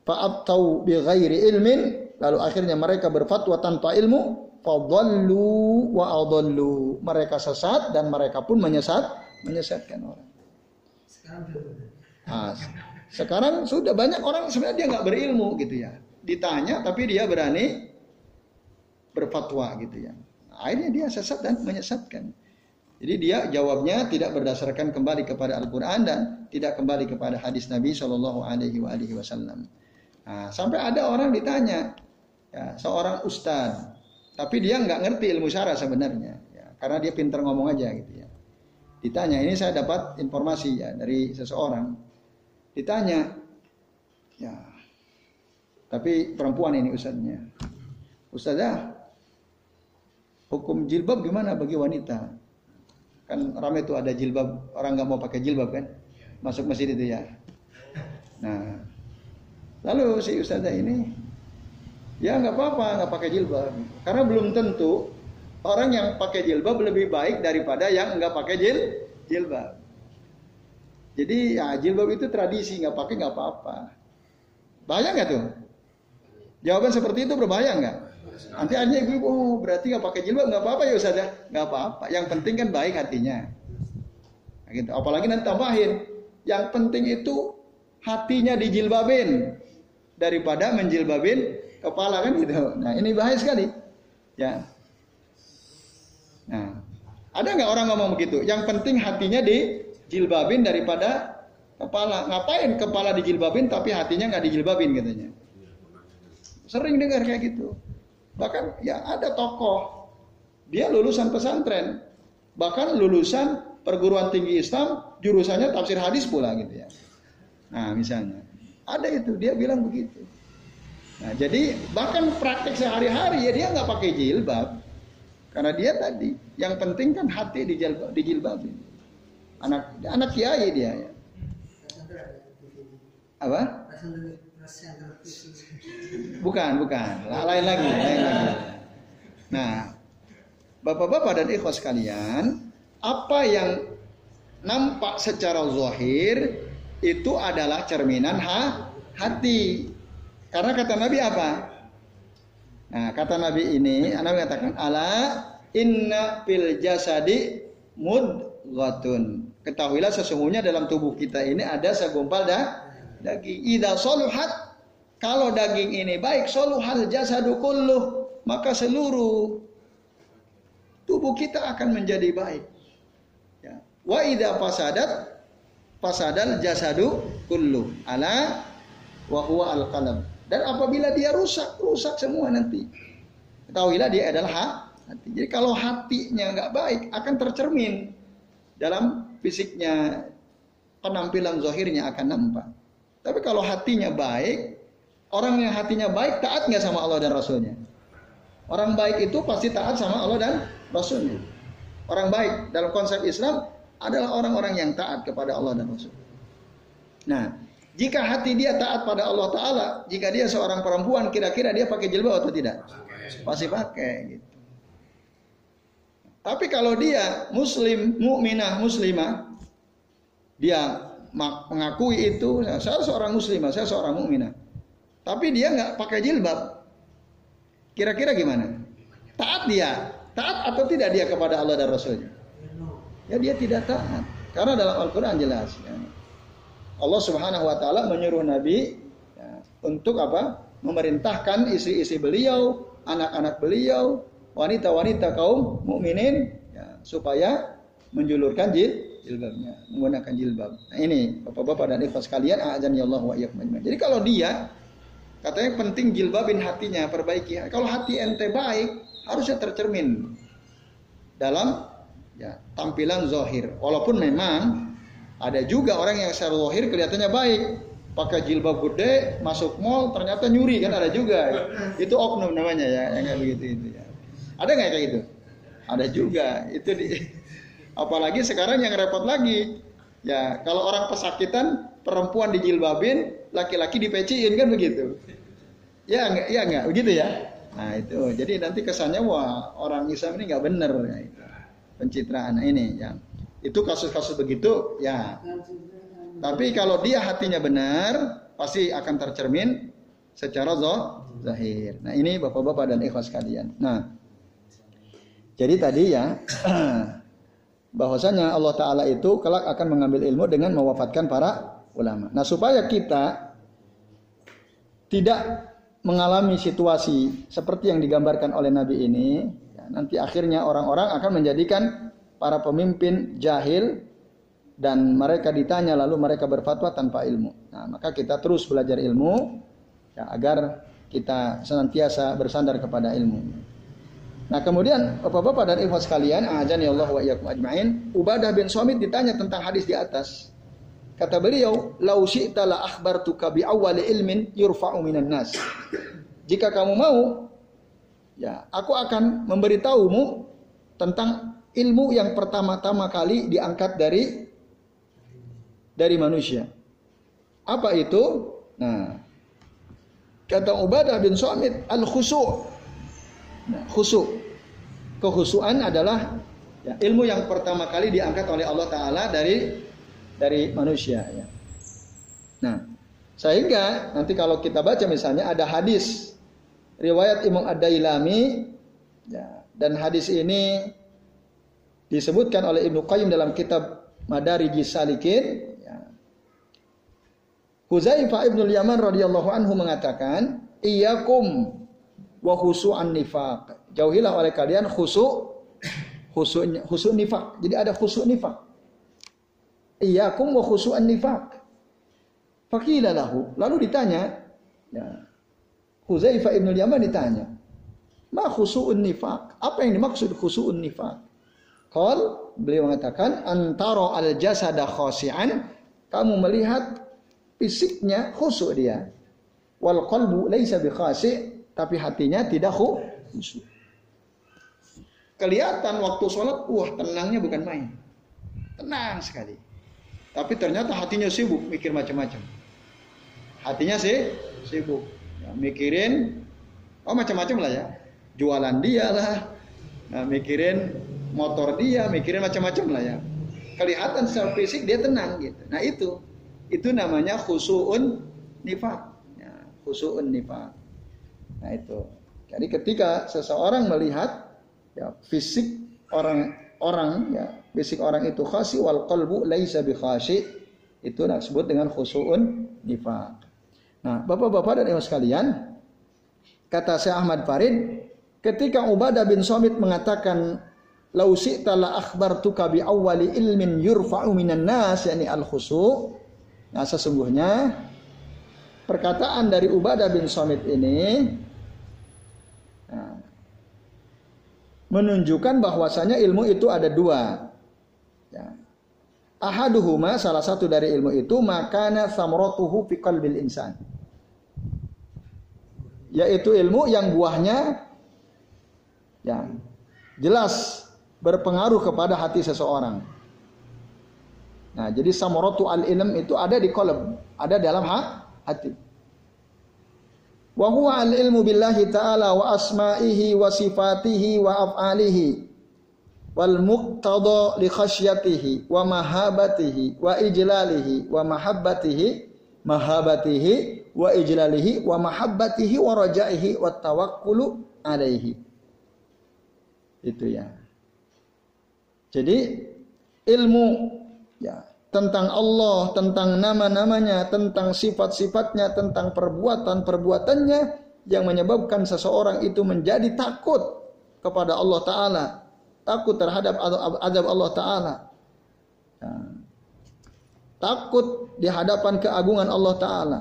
fa'abtau bi ghairi ilmin lalu akhirnya mereka berfatwa tanpa ilmu fadallu wa adallu. Mereka sesat dan mereka pun menyesat menyesatkan orang. Nah, sekarang sudah banyak orang sebenarnya dia nggak berilmu gitu ya. Ditanya tapi dia berani berfatwa gitu ya. Akhirnya dia sesat dan menyesatkan. Jadi dia jawabnya tidak berdasarkan kembali kepada Al-Quran dan tidak kembali kepada hadis Nabi Shallallahu Alaihi Wasallam. Nah, sampai ada orang ditanya, ya, seorang ustadz, tapi dia nggak ngerti ilmu syara sebenarnya, ya, karena dia pintar ngomong aja gitu ya. Ditanya, ini saya dapat informasi ya dari seseorang. Ditanya, ya, tapi perempuan ini ustadznya. Ustazah, hukum jilbab gimana bagi wanita? kan ramai tuh ada jilbab orang nggak mau pakai jilbab kan masuk masjid itu ya nah lalu si ustazah ini ya nggak apa-apa nggak pakai jilbab karena belum tentu orang yang pakai jilbab lebih baik daripada yang nggak pakai jil jilbab jadi ya jilbab itu tradisi nggak pakai nggak apa-apa bahaya nggak tuh jawaban seperti itu berbahaya nggak Nanti akhirnya ibu, oh berarti nggak pakai jilbab nggak apa-apa ya Ustaz ya, nggak apa-apa. Yang penting kan baik hatinya. Nah, gitu. Apalagi nanti tambahin, yang penting itu hatinya dijilbabin daripada menjilbabin kepala kan gitu. Nah ini bahaya sekali. Ya. Nah, ada nggak orang ngomong begitu? Yang penting hatinya dijilbabin daripada kepala. Ngapain kepala dijilbabin tapi hatinya nggak dijilbabin katanya. Sering dengar kayak gitu. Bahkan ya ada tokoh, dia lulusan pesantren, bahkan lulusan perguruan tinggi Islam, jurusannya tafsir hadis pula gitu ya. Nah misalnya, ada itu dia bilang begitu. Nah jadi bahkan praktek sehari-hari ya dia nggak pakai jilbab, karena dia tadi yang penting kan hati di jilbab, di jilbabin. Anak anak kiai dia ya. Apa? Bukan, bukan. Lain lagi, lain lagi. Nah, Bapak-bapak dan ikhwas sekalian, apa yang nampak secara zahir itu adalah cerminan ha, hati. Karena kata Nabi apa? Nah, kata Nabi ini, Nabi katakan ala inna fil jasadi mudghatun. Ketahuilah sesungguhnya dalam tubuh kita ini ada segumpal dah daging. Ida soluhat kalau daging ini baik, soluhal jasadu kulluh, maka seluruh tubuh kita akan menjadi baik. Ya. Wa idza fasadat fasadal jasadu kulluh. Ala wa huwa al qalam. Dan apabila dia rusak, rusak semua nanti. Ketahuilah dia adalah hati. Jadi kalau hatinya nggak baik, akan tercermin dalam fisiknya, penampilan zahirnya akan nampak. Tapi kalau hatinya baik, Orang yang hatinya baik taat nggak sama Allah dan Rasulnya? Orang baik itu pasti taat sama Allah dan Rasulnya. Orang baik dalam konsep Islam adalah orang-orang yang taat kepada Allah dan Rasul. Nah, jika hati dia taat pada Allah Taala, jika dia seorang perempuan, kira-kira dia pakai jilbab atau tidak? Pasti pakai. Gitu. Tapi kalau dia Muslim, mukminah, muslimah, dia mengakui itu, saya seorang muslimah, saya seorang mukminah. Tapi dia nggak pakai jilbab. Kira-kira gimana? Taat dia, taat atau tidak dia kepada Allah dan Rasulnya? Ya dia tidak taat. Karena dalam Al-Quran jelas. Ya. Allah Subhanahu Wa Taala menyuruh Nabi ya, untuk apa? Memerintahkan istri-istri beliau, anak-anak beliau, wanita-wanita kaum mukminin ya, supaya menjulurkan jil, jilbabnya, menggunakan jilbab. Nah ini bapak-bapak dan ikhwas sekalian, azan ya Allah wa Jadi kalau dia katanya penting jilbabin hatinya, perbaiki. Kalau hati ente baik, harusnya tercermin dalam ya tampilan zohir. Walaupun memang ada juga orang yang secara zohir kelihatannya baik, pakai jilbab gede, masuk mall ternyata nyuri kan ada juga. Itu oknum namanya ya, yang kayak begitu itu ya. Ada nggak kayak gitu? Ada juga. Itu di Apalagi sekarang yang repot lagi. Ya, kalau orang pesakitan, perempuan dijilbabin, laki-laki dipeciin kan begitu. Ya enggak, ya enggak begitu ya. Nah itu, jadi nanti kesannya wah orang Islam ini nggak bener ya itu. Pencitraan ini yang itu kasus-kasus begitu ya. Tapi kalau dia hatinya benar, pasti akan tercermin secara zahir. Nah ini bapak-bapak dan ikhwas kalian. Nah, jadi tadi ya bahwasanya Allah Ta'ala itu kelak akan mengambil ilmu dengan mewafatkan para ulama. Nah supaya kita tidak mengalami situasi seperti yang digambarkan oleh Nabi ini, ya, nanti akhirnya orang-orang akan menjadikan para pemimpin jahil dan mereka ditanya lalu mereka berfatwa tanpa ilmu. Nah maka kita terus belajar ilmu ya, agar kita senantiasa bersandar kepada ilmu. Nah kemudian bapak-bapak dan ikhwas sekalian, ajan ya Allah wa iyyakum ajmain, Ubadah bin Somit ditanya tentang hadis di atas. Kata beliau, "Lau syi'ta la akhbartuka bi awwali ilmin yurfa'u minan nas." Jika kamu mau, ya, aku akan memberitahumu tentang ilmu yang pertama-tama kali diangkat dari dari manusia. Apa itu? Nah, kata Ubadah bin Somit, al-khusu' Nah, khusyuk. Kehusuan adalah ya, ilmu yang pertama kali diangkat oleh Allah Taala dari dari manusia. Ya. Nah, sehingga nanti kalau kita baca misalnya ada hadis riwayat Imam Ad-Dailami ya, dan hadis ini disebutkan oleh Ibnu Qayyim dalam kitab Madarijis Salikin ya. Huzaifah ibnu Yaman radhiyallahu anhu mengatakan, "Iyyakum wa khusu'an nifaq. Jauhilah oleh kalian khusu' khusu' khusu' nifaq. Jadi ada khusu' nifaq. Iyakum wa khusu'an nifaq. Fakila lahu. Lalu ditanya, ya, Huzaifah ibn Yaman ditanya, Ma khusu'un nifaq? Apa yang dimaksud khusu'un nifaq? Qal, beliau mengatakan, antara al jasada khasi'an, kamu melihat fisiknya khusu' dia. Wal qalbu laisa bi khasi' tapi hatinya tidak khusyuk. Kelihatan waktu sholat, wah tenangnya bukan main. Tenang sekali. Tapi ternyata hatinya sibuk mikir macam-macam. Hatinya sih sibuk. Ya, mikirin, oh macam-macam lah ya. Jualan dia lah. Nah, mikirin motor dia, mikirin macam-macam lah ya. Kelihatan secara fisik dia tenang gitu. Nah itu, itu namanya khusuun nifak. Ya, khusuun nifak. Nah itu. Jadi ketika seseorang melihat ya, fisik orang orang ya fisik orang itu khasi wal qalbu laisa bi khasi itu disebut dengan khusuun nifaq. Nah, Bapak-bapak dan Ibu sekalian, kata Syekh Ahmad Farid, ketika Ubadah bin Somit mengatakan lau syi'ta la akhbartuka bi awwali ilmin yurfa'u minan nas yakni al khusu. Nah, sesungguhnya perkataan dari Ubadah bin Somit ini menunjukkan bahwasanya ilmu itu ada dua. Ya. Ahaduhuma salah satu dari ilmu itu makana samrotuhu fi qalbil insan. Yaitu ilmu yang buahnya ya jelas berpengaruh kepada hati seseorang. Nah, jadi samrotu al ilm itu ada di kolom, ada dalam hati. Wa huwa al ilmu billahi ta'ala wa asma'ihi wa sifatihi wa af'alihi wal muqtada li khasyatihi wa mahabatihi wa ijlalihi wa mahabbatihi mahabatihi wa ijlalihi wa mahabbatihi wa rajaihi wa tawakkulu alaihi. Itu ya jadi ilmu ya tentang Allah, tentang nama-namanya, tentang sifat-sifatnya, tentang perbuatan-perbuatannya yang menyebabkan seseorang itu menjadi takut kepada Allah Ta'ala. takut terhadap azab Allah Taala. Nah, takut di hadapan keagungan Allah Taala.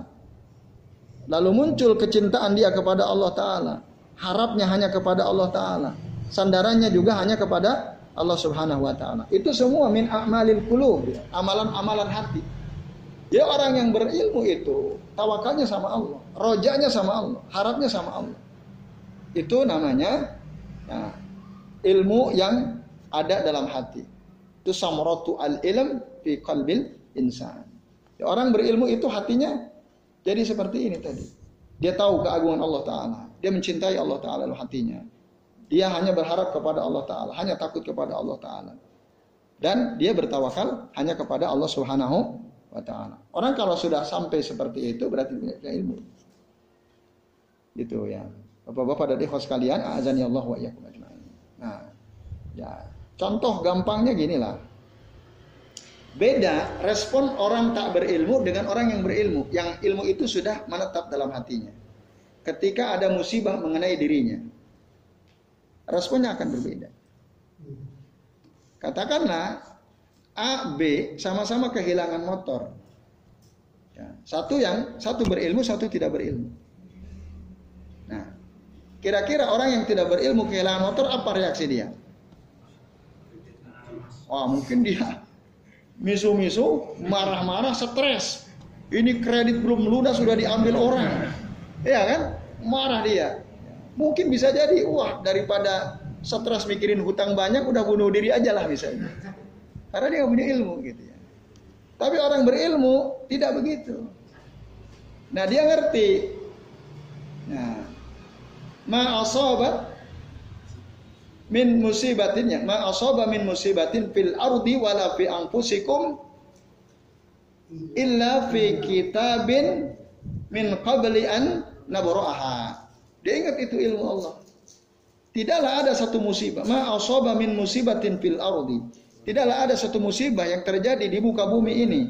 Lalu muncul kecintaan dia kepada Allah Taala, harapnya hanya kepada Allah Taala, sandarannya juga hanya kepada Allah Subhanahu Wa Taala. Itu semua min amalil qulub, amalan-amalan hati. Ya orang yang berilmu itu tawakalnya sama Allah, rojanya sama Allah, harapnya sama Allah. Itu namanya ya, ilmu yang ada dalam hati. Itu samratu al ilm fi qalbil insan. Ya, orang berilmu itu hatinya jadi seperti ini tadi. Dia tahu keagungan Allah Ta'ala. Dia mencintai Allah Ta'ala dalam hatinya. Dia hanya berharap kepada Allah Ta'ala. Hanya takut kepada Allah Ta'ala. Dan dia bertawakal hanya kepada Allah Subhanahu wa Ta'ala. Orang kalau sudah sampai seperti itu berarti punya ilmu. Gitu ya. Bapak-bapak dan ikhwas sekalian, azan ya Allah wa iyyakum Nah, ya. Contoh gampangnya gini lah. Beda respon orang tak berilmu dengan orang yang berilmu. Yang ilmu itu sudah menetap dalam hatinya. Ketika ada musibah mengenai dirinya. Responnya akan berbeda. Katakanlah A, B sama-sama kehilangan motor. Ya, satu yang satu berilmu, satu tidak berilmu. Nah, kira-kira orang yang tidak berilmu kehilangan motor apa reaksi dia? Wah, mungkin dia misu-misu, marah-marah, stres. Ini kredit belum lunas sudah diambil orang. Ya kan? Marah dia. Mungkin bisa jadi, wah daripada stres mikirin hutang banyak, udah bunuh diri aja lah misalnya. Karena dia punya ilmu gitu ya. Tapi orang berilmu tidak begitu. Nah dia ngerti. Nah, ma asobat min musibatinnya ma asaba min musibatin fil ardi wala fi anfusikum illa fi kitabin min qabli an nabraha. Dia ingat itu ilmu Allah. Tidaklah ada satu musibah. Ma asaba min musibatin fil ardi. Tidaklah ada satu musibah yang terjadi di muka bumi ini.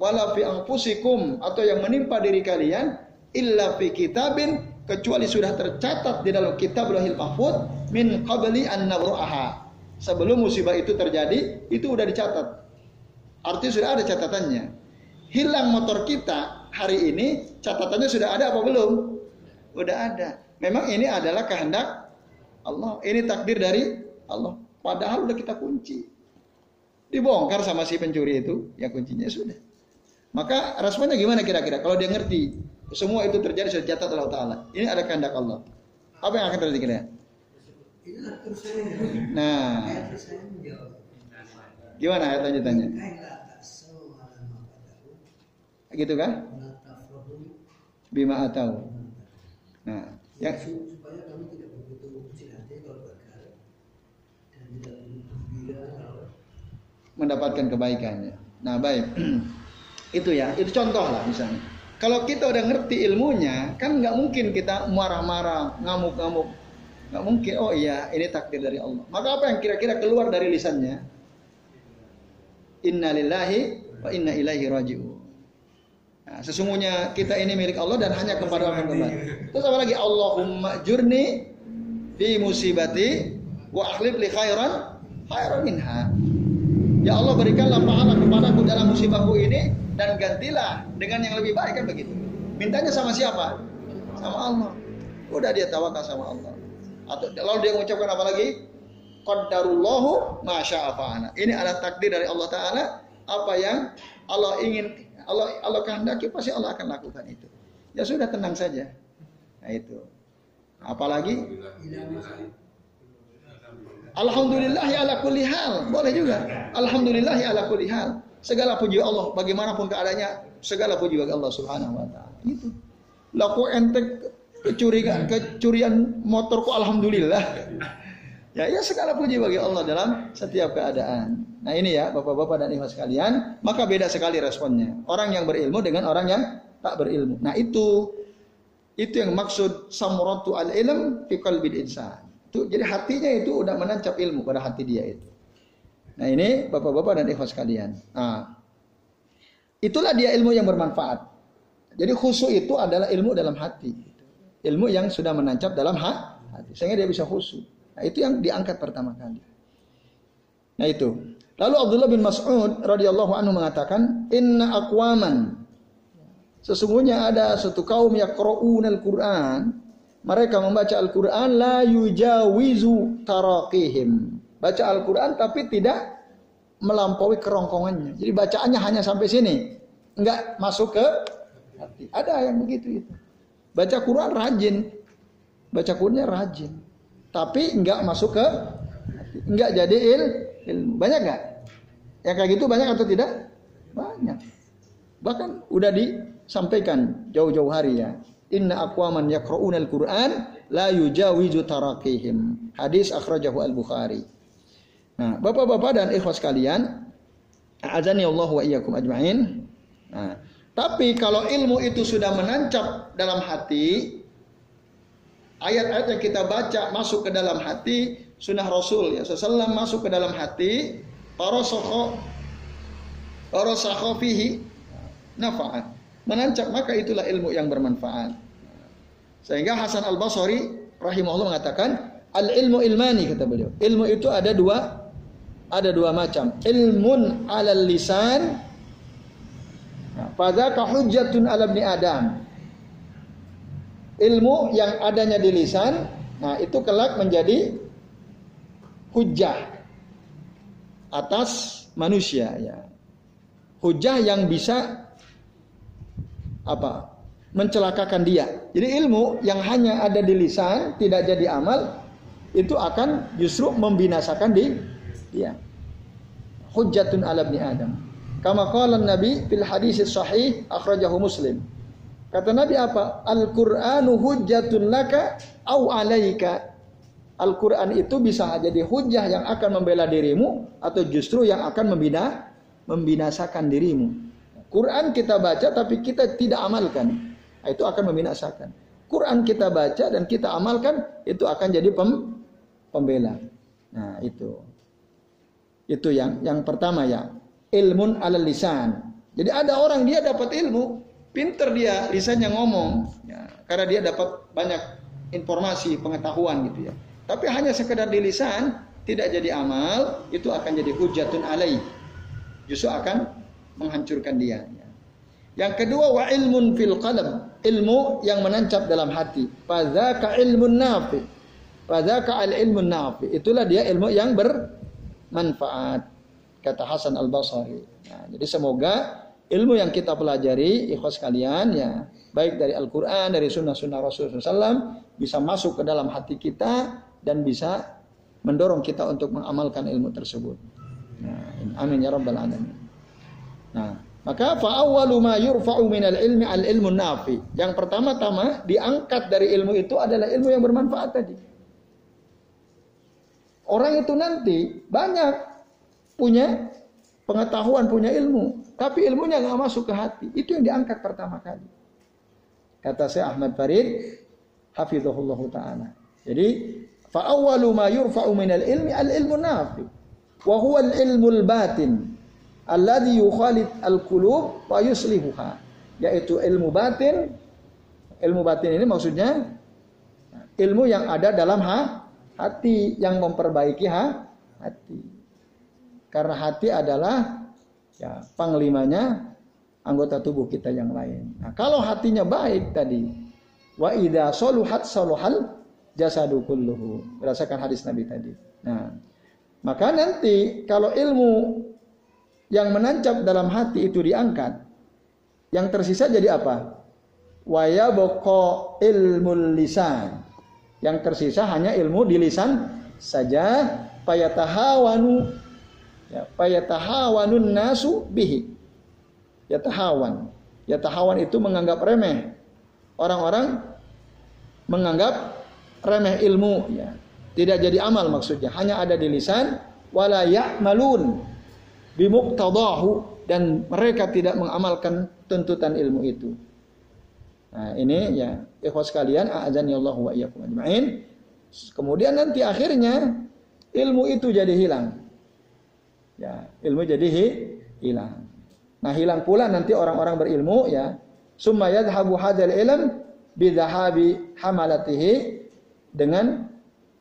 Wala fi anfusikum atau yang menimpa diri kalian illa fi kitabin kecuali sudah tercatat di dalam kitab lahil mahfud min qabli an nabraha. Sebelum musibah itu terjadi, itu udah dicatat. Artinya sudah ada catatannya. Hilang motor kita hari ini, catatannya sudah ada apa belum? Udah ada. Memang ini adalah kehendak Allah. Ini takdir dari Allah. Padahal udah kita kunci. Dibongkar sama si pencuri itu, ya kuncinya sudah. Maka responnya gimana kira-kira? Kalau dia ngerti, semua itu terjadi sudah catat Allah Ta'ala. Ini ada kehendak Allah. Apa yang akan terjadi kira? Nah, gimana ayat lanjutannya? Gitu kan? Bima atau. Nah, yang supaya kami tidak begitu kecil hati kalau gagal dan tidak mendapatkan kebaikannya. Nah, baik. itu ya, itu contoh lah misalnya. Kalau kita udah ngerti ilmunya, kan nggak mungkin kita marah-marah, ngamuk-ngamuk. Nggak mungkin. Oh iya, ini takdir dari Allah. Maka apa yang kira-kira keluar dari lisannya? Inna lillahi wa inna ilaihi raji'un. Nah, sesungguhnya kita ini milik Allah dan hanya kepada Allah kembali. Terus apa lagi? Allahumma jurni fi musibati wa akhlif li khairan khairan minha. Ya Allah berikanlah pahala kepadaku dalam musibahku ini dan gantilah dengan yang lebih baik kan begitu. Mintanya sama siapa? Sama Allah. Udah dia tawakal sama Allah. Atau lalu dia mengucapkan apa lagi? Qadarullahu masya'afa'ana. Ini adalah takdir dari Allah Ta'ala. Apa yang Allah ingin, Allah Allah kehendaki pasti Allah akan lakukan itu. Ya sudah tenang saja. Nah itu. Apalagi Alhamdulillah ala kulli hal. Boleh juga. Alhamdulillah ala kulli hal. Segala puji Allah, bagaimanapun keadaannya, segala puji bagi Allah Subhanahu wa taala. Itu. Laku ente kecurian kecurian motorku alhamdulillah. Ya, ya segala puji bagi Allah dalam setiap keadaan. Nah ini ya bapak-bapak dan ibu sekalian, maka beda sekali responnya. Orang yang berilmu dengan orang yang tak berilmu. Nah itu itu yang maksud samuratu al ilm fi qalbil insan. Itu jadi hatinya itu udah menancap ilmu pada hati dia itu. Nah ini bapak-bapak dan ikhwas sekalian. Nah, itulah dia ilmu yang bermanfaat. Jadi khusyuk itu adalah ilmu dalam hati. Ilmu yang sudah menancap dalam hati. Sehingga dia bisa khusyuk. Nah itu yang diangkat pertama kali. Nah itu. Lalu Abdullah bin Mas'ud radhiyallahu anhu mengatakan, "Inna aqwaman" Sesungguhnya ada satu kaum yaqra'una al-Qur'an, mereka membaca Al-Qur'an la yujawizu taraqihim. Baca Al-Qur'an tapi tidak melampaui kerongkongannya. Jadi bacaannya hanya sampai sini, enggak masuk ke hati. Ada yang begitu itu. Baca Quran rajin. Baca Qurannya rajin. Tapi enggak masuk ke hati. Enggak jadi il, ilmu. Banyak enggak? Yang kayak gitu banyak atau tidak? Banyak. Bahkan udah disampaikan jauh-jauh hari ya. Inna aqwaman yaqra'una al-Qur'an la yujawizu tarakihim. Hadis akhrajahu al-Bukhari. Nah, Bapak-bapak dan ikhwas kalian, azani Allah wa iyyakum ajmain. Nah, tapi kalau ilmu itu sudah menancap dalam hati, ayat-ayat yang kita baca masuk ke dalam hati, sunnah Rasul ya, seselam masuk ke dalam hati, parosako fihi, nafaat. Menancap maka itulah ilmu yang bermanfaat. Sehingga Hasan Al Basri rahimahullah mengatakan al ilmu ilmani kata beliau. Ilmu itu ada dua ada dua macam. Ilmun alal lisan pada hujjatun ala ibni Adam. Ilmu yang adanya di lisan, nah itu kelak menjadi hujah atas manusia ya. Hujah yang bisa apa? mencelakakan dia. Jadi ilmu yang hanya ada di lisan, tidak jadi amal, itu akan justru membinasakan di dia. Hujjatun ala ibni Adam. Kama qala Nabi fil hadis sahih akhrajahu Muslim. Kata Nabi apa? Al-Qur'anu hujjatun laka au alaika. Al-Qur'an itu bisa jadi hujjah yang akan membela dirimu atau justru yang akan membina membinasakan dirimu. Quran kita baca tapi kita tidak amalkan. Itu akan membinasakan. Quran kita baca dan kita amalkan itu akan jadi pem, pembela. Nah, itu. Itu yang yang pertama ya ilmun ala lisan. Jadi ada orang dia dapat ilmu, pinter dia lisannya ngomong, ya, karena dia dapat banyak informasi, pengetahuan gitu ya. Tapi hanya sekedar di lisan, tidak jadi amal, itu akan jadi hujatun alaih. Justru akan menghancurkan dia. Ya. Yang kedua wa ilmun fil qalb, ilmu yang menancap dalam hati. Fadzaka ilmun nafi. Fadzaka al ilmun nafi. Itulah dia ilmu yang bermanfaat kata Hasan Al Basri. Nah, jadi semoga ilmu yang kita pelajari, ikhwas kalian ya, baik dari Al Quran, dari sunnah-sunnah Rasulullah SAW, bisa masuk ke dalam hati kita dan bisa mendorong kita untuk mengamalkan ilmu tersebut. Nah, amin ya rabbal alamin. Nah, maka fa'awwalu ma yurfa'u minal ilmi al ilmu nafi. Yang pertama-tama diangkat dari ilmu itu adalah ilmu yang bermanfaat tadi. Orang itu nanti banyak punya pengetahuan, punya ilmu, tapi ilmunya nggak masuk ke hati. Itu yang diangkat pertama kali. Kata saya Ahmad Farid, hafizahullah taala. Jadi, fa awwalu ma yurfa'u minal ilmi al ilmu nafi. Wa huwa al ilmu al batin alladhi yukhalid al qulub wa yuslihuha. Yaitu ilmu batin. Ilmu batin ini maksudnya ilmu yang ada dalam ha, hati yang memperbaiki ha, hati. Karena hati adalah ya panglimanya anggota tubuh kita yang lain. Nah, kalau hatinya baik tadi, wa idza saluhat saluhal jasadu kulluhu. Berdasarkan hadis Nabi tadi. Nah, maka nanti kalau ilmu yang menancap dalam hati itu diangkat, yang tersisa jadi apa? Wa yabqa ilmul lisan. Yang tersisa hanya ilmu di lisan saja payatahawanu Ya, fayatahawanun nasu bihi. Yatahawan. Yatahawan itu menganggap remeh. Orang-orang menganggap remeh ilmu ya. Tidak jadi amal maksudnya, hanya ada di lisan wala ya'malun bimuqtadahu dan mereka tidak mengamalkan tuntutan ilmu itu. Nah, ini ya ikhwas sekalian, a'azani Allah wa iyyakum ajmain. Kemudian nanti akhirnya ilmu itu jadi hilang. Ya, ilmu jadi hi, hilang. Nah, hilang pula nanti orang-orang berilmu ya. Summa yadhhabu hadzal ilm bidhahabi hamalatihi dengan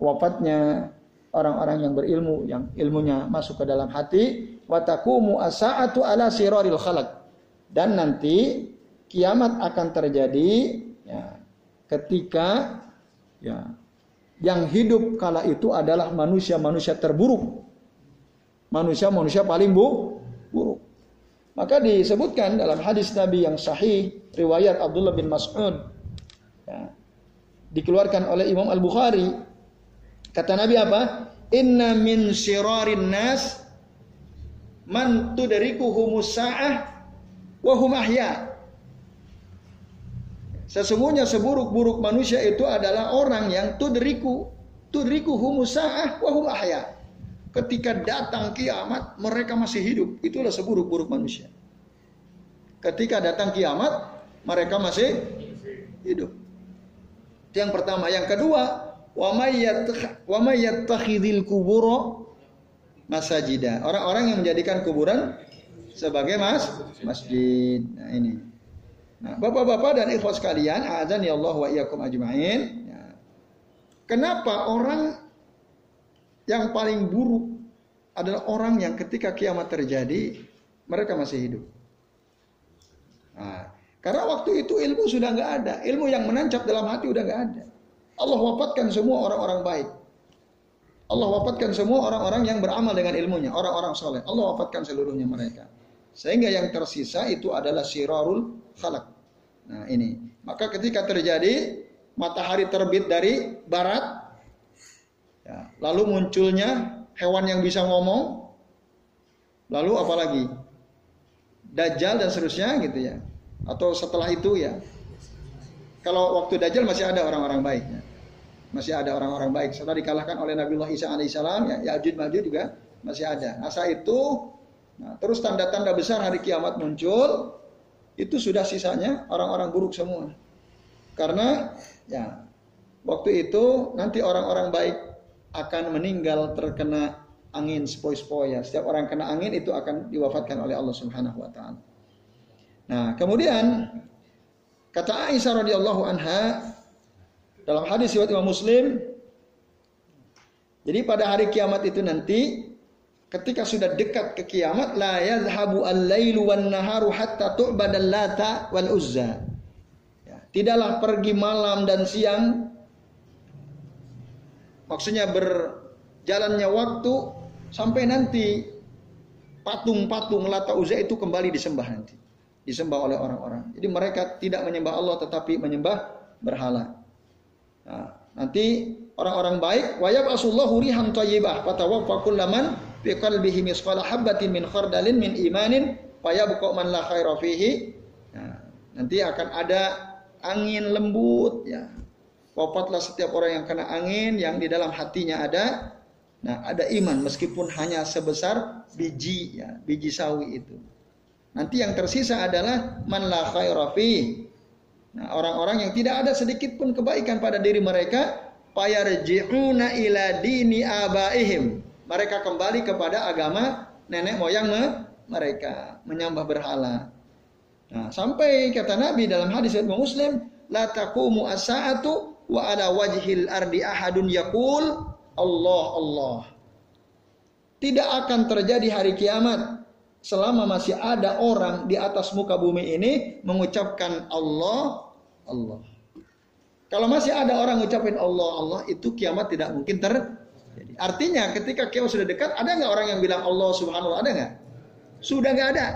wafatnya orang-orang yang berilmu yang ilmunya masuk ke dalam hati watakumu asaatu ala siraril khalaq dan nanti kiamat akan terjadi ya, ketika ya yang hidup kala itu adalah manusia-manusia terburuk manusia-manusia paling bu, buruk. Maka disebutkan dalam hadis Nabi yang sahih riwayat Abdullah bin Mas'ud ya, dikeluarkan oleh Imam Al Bukhari kata Nabi apa? Inna min syirarin nas man tudrikuhumus sa'ah wa hum ahya. Sesungguhnya seburuk-buruk manusia itu adalah orang yang tudriku tudriku humusa'ah wa hum ahya. Ketika datang kiamat mereka masih hidup. Itulah seburuk-buruk manusia. Ketika datang kiamat mereka masih hidup. Itu yang pertama. Yang kedua, wa masajida. Orang-orang yang menjadikan kuburan sebagai mas masjid. Nah ini. Nah, Bapak-bapak dan ikhwas sekalian, azan ya Allah wa iyyakum ajmain. Ya. Kenapa orang yang paling buruk adalah orang yang ketika kiamat terjadi mereka masih hidup. Nah, karena waktu itu ilmu sudah nggak ada, ilmu yang menancap dalam hati udah nggak ada. Allah wafatkan semua orang-orang baik. Allah wafatkan semua orang-orang yang beramal dengan ilmunya, orang-orang soleh. Allah wafatkan seluruhnya mereka. Sehingga yang tersisa itu adalah sirarul khalaq. Nah ini. Maka ketika terjadi matahari terbit dari barat, lalu munculnya hewan yang bisa ngomong, lalu apalagi Dajjal dan seterusnya gitu ya. Atau setelah itu ya. Kalau waktu Dajjal masih ada orang-orang baik. Ya. Masih ada orang-orang baik. Setelah dikalahkan oleh Nabiullah Isa alaihissalam, ya Ya'juj Ma'juj juga masih ada. Asa itu, nah, terus tanda-tanda besar hari kiamat muncul, itu sudah sisanya orang-orang buruk semua. Karena ya waktu itu nanti orang-orang baik akan meninggal terkena angin sepoi-sepoi ya. Setiap orang kena angin itu akan diwafatkan oleh Allah Subhanahu wa taala. Nah, kemudian kata Aisyah radhiyallahu anha dalam hadis riwayat Imam Muslim jadi pada hari kiamat itu nanti ketika sudah dekat ke kiamat la yadhhabu al-lailu wan naharu hatta tu'badal lata wal uzza. Ya, tidaklah pergi malam dan siang maksudnya berjalannya waktu sampai nanti patung-patung lata uzza itu kembali disembah nanti. Disembah oleh orang-orang. Jadi mereka tidak menyembah Allah tetapi menyembah berhala. Nah, nanti orang-orang baik wayab asullahu rihan thayyibah fatawaffa kullaman fi qalbihi misqala habatin min khardalin min imanin fayabqa man la khaira fihi. Nah, nanti akan ada angin lembut ya. Wafatlah setiap orang yang kena angin yang di dalam hatinya ada nah ada iman meskipun hanya sebesar biji ya, biji sawi itu. Nanti yang tersisa adalah man la khaira fihi. Nah, orang-orang yang tidak ada sedikit pun kebaikan pada diri mereka, fayarji'una ila dini abaihim mereka kembali kepada agama nenek moyang mereka menyembah berhala. Nah, sampai kata Nabi dalam hadis Muslim, la taqumu as-sa'atu wa ala wajhil ardi ahadun yaqul Allah Allah. Tidak akan terjadi hari kiamat selama masih ada orang di atas muka bumi ini mengucapkan Allah Allah. Kalau masih ada orang mengucapkan Allah Allah itu kiamat tidak mungkin ter jadi, artinya ketika kiamat sudah dekat, ada nggak orang yang bilang Allah Subhanahu Ada nggak? Sudah nggak ada.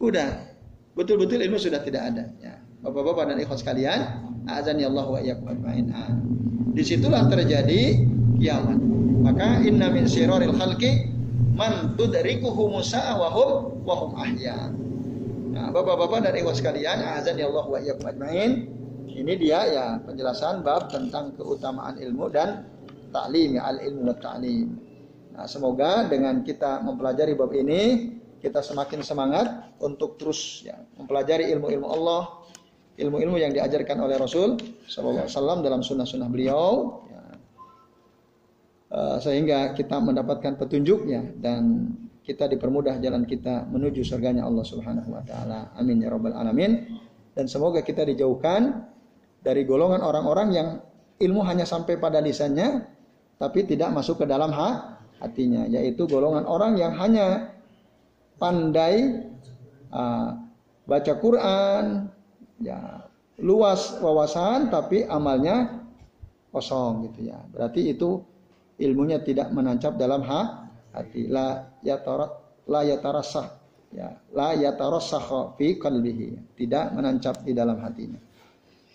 Udah. Betul-betul ilmu sudah tidak ada. Ya. Bapak-bapak dan ikhwas sekalian, azan ya Allah wa iyyakum ajmain. Nah, di situlah terjadi kiamat. Maka inna min siraril khalqi man tudrikuhu musa'a wa hum wa hum ahya. Nah, Bapak-bapak dan ikhwas sekalian, azan ya Allah wa iyyakum ajmain. Ini dia ya penjelasan bab tentang keutamaan ilmu dan ta'lim ya al ilmu wa ta'lim. Nah, semoga dengan kita mempelajari bab ini kita semakin semangat untuk terus ya mempelajari ilmu-ilmu Allah, ilmu-ilmu yang diajarkan oleh Rasul sallallahu alaihi dalam sunnah-sunnah beliau ya. Uh, sehingga kita mendapatkan petunjuknya dan kita dipermudah jalan kita menuju surganya Allah Subhanahu wa taala. Amin ya rabbal alamin. Dan semoga kita dijauhkan dari golongan orang-orang yang ilmu hanya sampai pada lisannya tapi tidak masuk ke dalam ha hatinya yaitu golongan orang yang hanya pandai uh, baca Quran ya luas wawasan tapi amalnya kosong gitu ya. Berarti itu ilmunya tidak menancap dalam ha hati. La yatara la yatarasah. Ya la yatarasah fi qalbihi. Tidak menancap di dalam hatinya.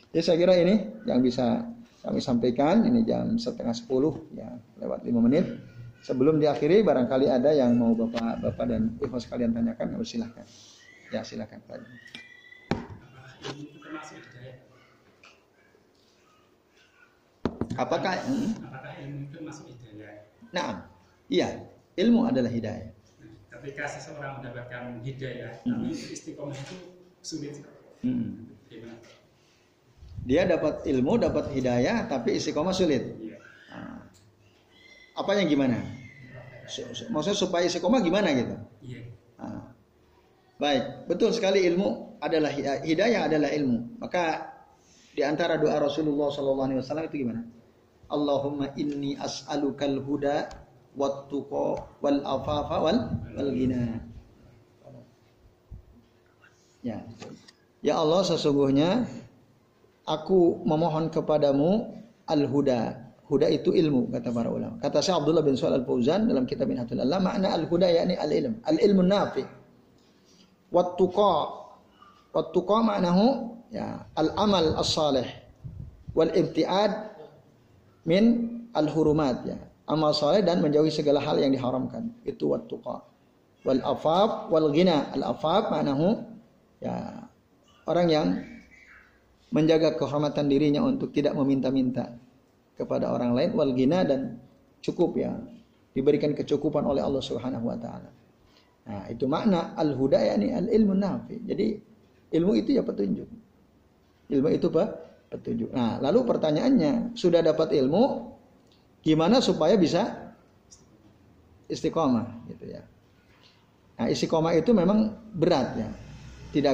Jadi saya kira ini yang bisa kami sampaikan ini jam setengah sepuluh ya lewat lima menit. Sebelum diakhiri barangkali ada yang mau bapak bapak dan ibu sekalian tanyakan silahkan. Ya silahkan Pak. Apakah apakah ilmu itu masuk hidayah? Nah, iya, ilmu adalah hidayah. Nah, ketika seseorang mendapatkan hidayah, hmm. tapi istiqomah itu sulit. Hmm. Gimana? Dia dapat ilmu, dapat hidayah, tapi istiqomah sulit. Iya. Nah, apanya gimana? Maksudnya supaya istiqomah gimana gitu? Iya. Nah, baik, betul sekali ilmu adalah hidayah adalah ilmu. Maka di antara doa Rasulullah SAW itu gimana? Allahumma inni as'alukal huda wat tuqa wal afafa wal wal ghina. Ya. Ya Allah sesungguhnya aku memohon kepadamu al-huda. Huda itu ilmu kata para ulama. Kata Syekh Abdullah bin Shalal Al-Fauzan dalam kitab Minhatul Allah makna al-huda yakni al-ilm, al-ilmu nafi. Wat tuqa. Wat tuqa maknahu ya al-amal as-salih wal ibtiad min al-hurumat ya. Amal saleh dan menjauhi segala hal yang diharamkan. Itu wat tuqa. Wal ghina. Al afaf manahu ya orang yang menjaga kehormatan dirinya untuk tidak meminta-minta kepada orang lain wal ghina dan cukup ya diberikan kecukupan oleh Allah Subhanahu wa taala. Nah, itu makna al-huda yakni al-ilmu nafi. Jadi ilmu itu ya petunjuk. Ilmu itu apa? petunjuk. Nah, lalu pertanyaannya, sudah dapat ilmu, gimana supaya bisa istiqomah gitu ya. Nah, istiqomah itu memang berat ya. Tidak